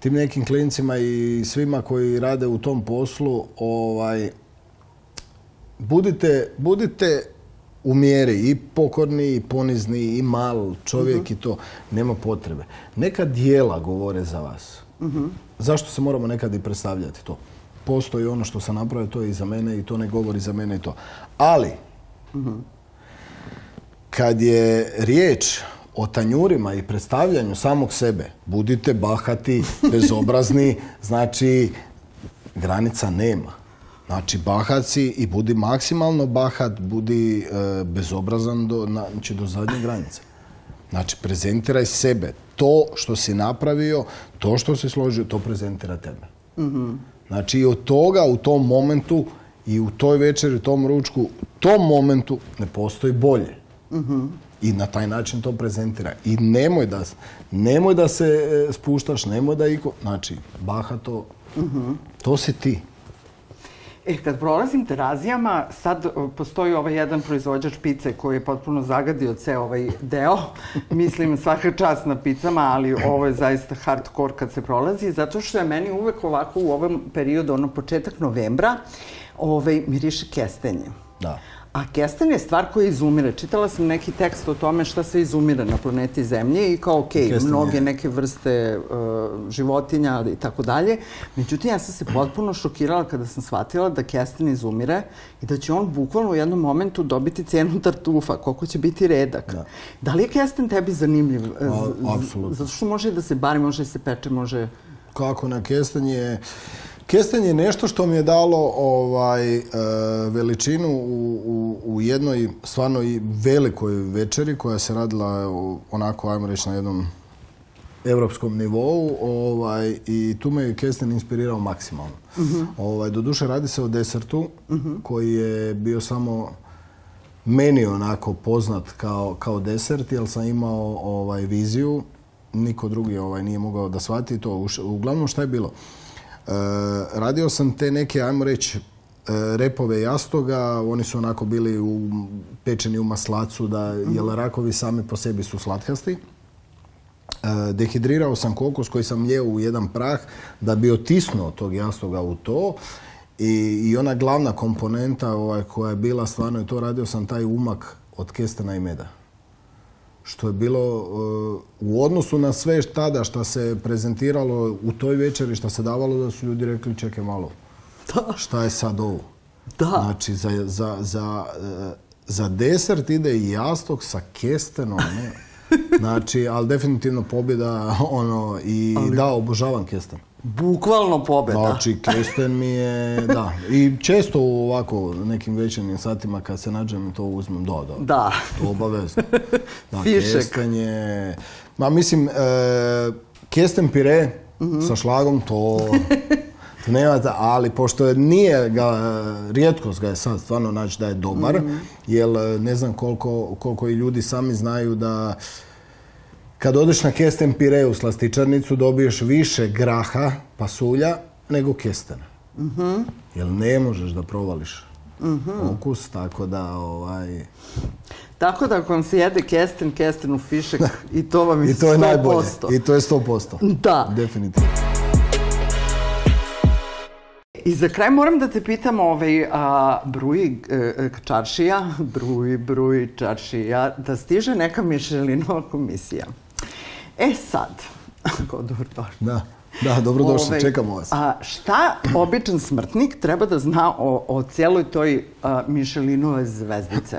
tim nekim klincima i svima koji rade u tom poslu, ovaj, budite, u mjeri i pokorni i ponizni i mal čovjek i to. Nema potrebe. Neka dijela govore za vas. Mhm. Zašto se moramo nekad i predstavljati to? postoji ono što sam napravio, to je i za mene i to ne govori za mene i to. Ali, kad je riječ o tanjurima i predstavljanju samog sebe, budite bahati, bezobrazni, znači granica nema. Znači, bahat i budi maksimalno bahat, budi e, bezobrazan do, znači, do zadnje granice. Znači, prezentiraj sebe. To što si napravio, to što si složio, to prezentira tebe. Mhm. Znači, od toga u tom momentu i u toj večeri, u tom ručku, u tom momentu ne postoji bolje. Mhm. I na taj način to prezentira. I nemoj da, nemoj da se e, spuštaš, nemoj da iko... Znači, bahato, to, mhm. to si ti.
E, kad prolazim terazijama, sad e, postoji ovaj jedan proizvođač pice koji je potpuno zagadio ceo ovaj deo. Mislim, svaka čast na picama, ali ovo je zaista hardcore kad se prolazi, zato što je meni uvek ovako u ovom periodu, ono početak novembra, ovaj, miriše kestenje. Da. A kesten je stvar koja izumire. Čitala sam neki tekst o tome šta se izumire na planeti Zemlje i kao, ok, mnoge neke vrste e, životinja i tako dalje. Međutim, ja sam se potpuno šokirala kada sam shvatila da kesten izumire i da će on bukvalno u jednom momentu dobiti cijenu tartufa, koliko će biti redak. Da, li je kesten tebi zanimljiv? E, apsolutno. Zato što može da se bari, može da se peče, može...
Kako na kesten je... Kesten je nešto što mi je dalo ovaj, e, veličinu u, u, u, jednoj stvarno i velikoj večeri koja se radila e, onako, ajmo reći, na jednom europskom nivou ovaj, i tu me je Kesten inspirirao maksimalno. Mhm. ovaj, doduše radi se o desertu mhm. koji je bio samo meni onako poznat kao, kao desert jer sam imao ovaj, viziju, niko drugi ovaj, nije mogao da shvati to. Uglavnom šta je bilo? Eh, radio sam te neke, ajmo reći, eh, repove jastoga, oni su onako bili u, pečeni u maslacu, da, mhm. jer rakovi sami po sebi su slatkasti. Eh, dehidrirao sam kokos koji sam lijeo u jedan prah da bi otisnuo tog jastoga u to i, ona glavna komponenta ovaj, koja je bila stvarno je to, radio sam taj umak od kestena i meda što je bilo e, u odnosu na sve tada što se prezentiralo u toj večeri, šta se davalo, da su ljudi rekli čekaj malo, šta je sad ovo? Da. Znači, za, za, e, desert ide jastog sa kestenom. Ne? Znači, ali definitivno pobjeda, ono, i da, obožavam kesten
Bukvalno pobjeda.
Znači, Kesten mi je, da. I često u ovako nekim večernim satima kad se nađem to uzmem, do, da. Da. To obavezno. Fišek. Kesten je, ma mislim, e, Kesten pire mhm. sa šlagom, to... nema, ali pošto nije ga, rijetkost ga je sad stvarno naći da je dobar, mm jer e, ne znam koliko, koliko i ljudi sami znaju da kad odeš na kesten pire u slastičarnicu dobiješ više graha pasulja nego kestena. mm Jer ne možeš da provališ mm okus, tako da ovaj...
Tako da ako vam se jede kesten, kesten u fišek i to vam je,
I to je
Najbolje. I
to je
100%. Da.
Definitivno.
I za kraj moram da te pitam ovaj, a, e, e, čaršija, bruj, bruj čaršija, da stiže neka Mišelinova komisija. E sad, ako dobro.
Da, da ovaj, čekamo vas.
A, šta običan smrtnik treba da zna o, o cijeloj toj Mišelinove zvezdice?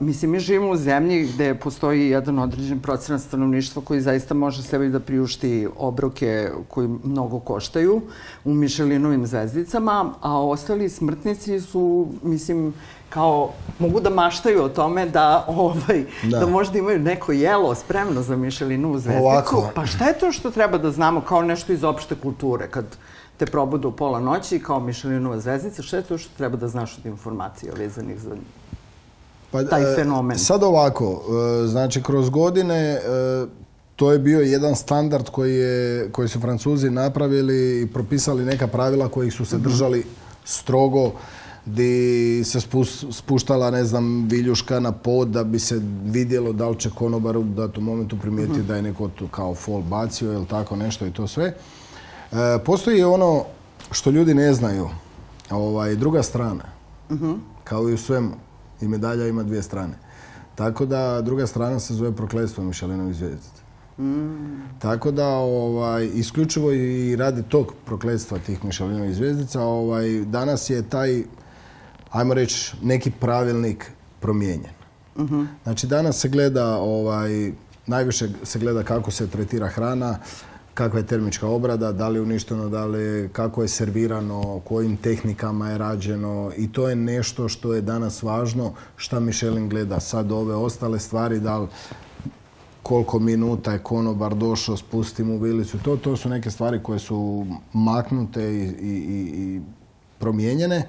mislim, mi živimo u zemlji gde postoji jedan određen procenat stanovništva koji zaista može sebi da priušti obroke koji mnogo koštaju u Mišelinovim zvezdicama, a ostali smrtnici su, mislim, kao mogu da maštaju o tome da, ovaj, da. možda imaju neko jelo spremno za Mišelinovu zvezdicu. Ovako. Pa šta je to što treba da znamo kao nešto iz opšte kulture kad te probudu u pola noći kao Mišelinova zvezdica, šta je to što treba da znaš od informacija vezanih za pa, taj e, fenomen?
Sad ovako, e, znači kroz godine e, to je bio jedan standard koji, su Francuzi napravili i propisali neka pravila kojih su se mhm. držali strogo di se spuštala, ne znam, viljuška na pod da bi se vidjelo da li će konobar u datom momentu primijetiti mhm. da je neko tu kao fol bacio ili tako nešto i to sve. postoji ono što ljudi ne znaju, ovaj, druga strana, mhm. kao i u svem i medalja ima dvije strane. Tako da druga strana se zove prokledstvo Mišelinovi zvjezdica. Tako da ovaj, isključivo i radi tog prokledstva tih Mišelinovi zvijezdica ovaj, danas je taj, ajmo reći, neki pravilnik promijenjen. Mhm. Znači danas se gleda, ovaj, najviše se gleda kako se tretira hrana, kakva je termička obrada, da li je uništeno, da li kako je servirano, kojim tehnikama je rađeno i to je nešto što je danas važno šta Michelin gleda. Sad ove ostale stvari, da li koliko minuta je konobar došao, spusti u vilicu, to, to su neke stvari koje su maknute i, i, i promijenjene. E,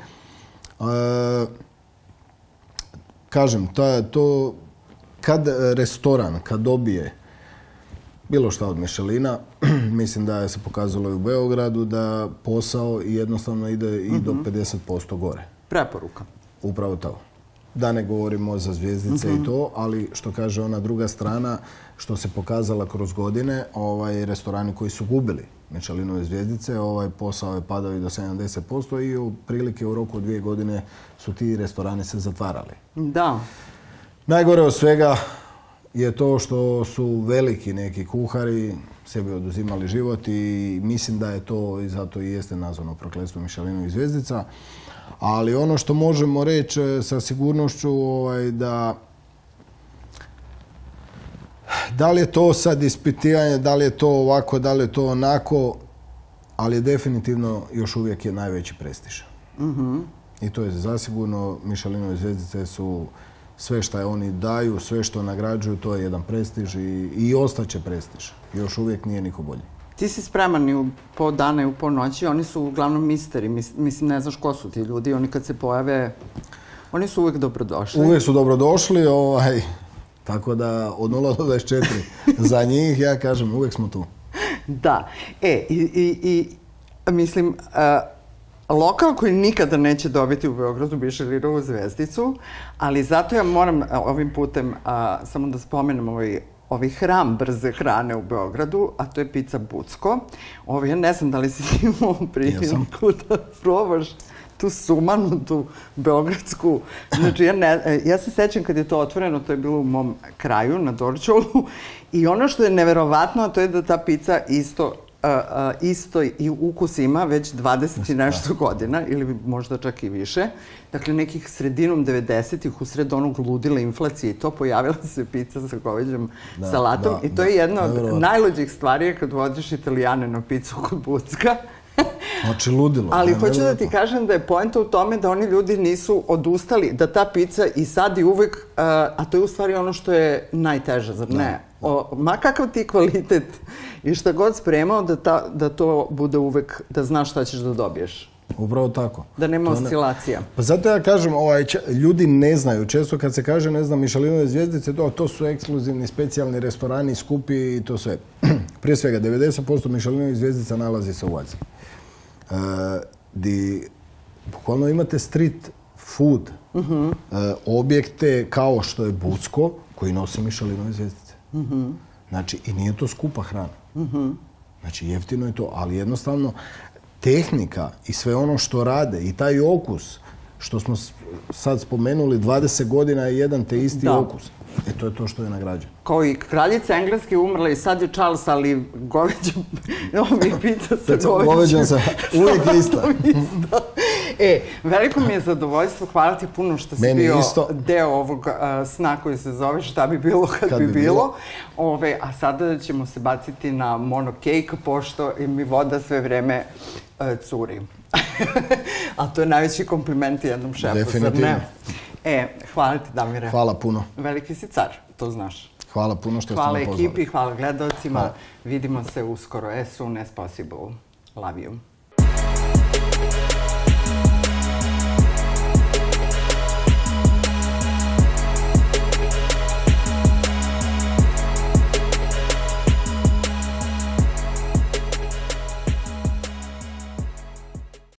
kažem, to kad restoran, kad dobije bilo šta od mišelina Mislim da je se pokazalo i u Beogradu da posao jednostavno ide i do 50% mhm. gore.
Preporuka.
Upravo to. Da ne govorimo za zvijezdice i mhm. to, ali što kaže ona druga strana, što se pokazala kroz godine, ovaj restorani koji su gubili Michelinove zvijezdice, ovaj posao je padao i do 70% i u prilike u roku dvije godine su ti restorani se zatvarali.
Da.
Najgore od svega, je to što su veliki neki kuhari sebi oduzimali život i mislim da je to i zato i jeste nazvano prokletstvo Mišalinovi i Ali ono što možemo reći e, sa sigurnošću ovaj, da da li je to sad ispitivanje, da li je to ovako, da li je to onako, ali definitivno još uvijek je najveći prestiž. Mhm. I to je zasigurno, Mišalinovi zvjezdice su sve što oni daju, sve što nagrađuju, to je jedan prestiž i, i ostaće prestiž. Još uvijek nije niko bolji.
Ti si spreman i u po dana i u po noći, oni su uglavnom misteri, mislim ne znaš ko su ti ljudi, oni kad se pojave, oni su uvijek dobrodošli.
Uvijek su dobrodošli, ovaj, tako da od 0 do 24 za njih, ja kažem, uvijek smo tu.
Da, e, i, i, i mislim, uh, lokal koji nikada neće dobiti u Beogradu Bišelirovu zvezdicu, ali zato ja moram e, ovim putem samo da spomenem ovaj ovaj hram brze hrane u Beogradu, a to je pizza Bucko. Ovo, ja ne znam da li si imao priliku da probaš tu tu beogradsku. Znači, ja, ne, e, ja se sećam kad je to otvoreno, to je bilo u mom kraju, na Dorčolu. I ono što je neverovatno, to je da ta pizza isto istoj i ukus ima već 20 i nešto godina ili možda čak i više. Dakle, nekih sredinom 90-ih, usred onog ludila inflacije i to, pojavila se pizza sa goveđom salatom i to je jedna od najlođih stvari kad vodiš italijane na picu kod Bucka
Znači, ludilo.
Ali hoću da ti kažem da je poenta u tome da oni ljudi nisu odustali, da ta pizza i sad i uvek, eh, a to je u stvari ono što je najteže, zar ne? ma kakav ti kvalitet i šta god spremao, da, to bude uvek, da znaš šta ćeš da dobiješ.
Upravo tako.
Da nema oscilacija.
Pa zato ja kažem, ovaj, ljudi ne znaju. Često kad se kaže, ne znam, Mišalinove zvijezdice, to, to su ekskluzivni, specijalni restorani, skupi i to sve. Prije svega, 90% mišalinovih zvijezdica nalazi se u Aziji. E, di, bukvalno imate street food e, objekte kao što je Bucko, koji nosi Michelinove zvijezdice. Znači, i nije to skupa hrana. Znači, jeftino je to, ali jednostavno tehnika i sve ono što rade i taj okus, što smo sad spomenuli, 20 godina je jedan te isti okus. E to je to što je nagrađeno.
Kao i kraljica engleske umrla i sad je Charles, ali goveđa, Ovo mi pita se goveđa. Goveđa se,
uvijek ista.
e, veliko mi je zadovoljstvo, hvala ti puno što si bio isto. deo ovog sna koji se zove Šta bi bilo kad, bi, bilo. a sada ćemo se baciti na mono cake, pošto mi voda sve vrijeme e, curi. A to je najveći kompliment jednom šefu, Definitivno. E, hvala ti Damire.
Hvala puno.
Veliki si car, to znaš.
Hvala puno što hvala ste me
pozvali. Hvala ekipi, hvala gledalcima. Hvala. Vidimo se uskoro. As e, soon as possible. Love you.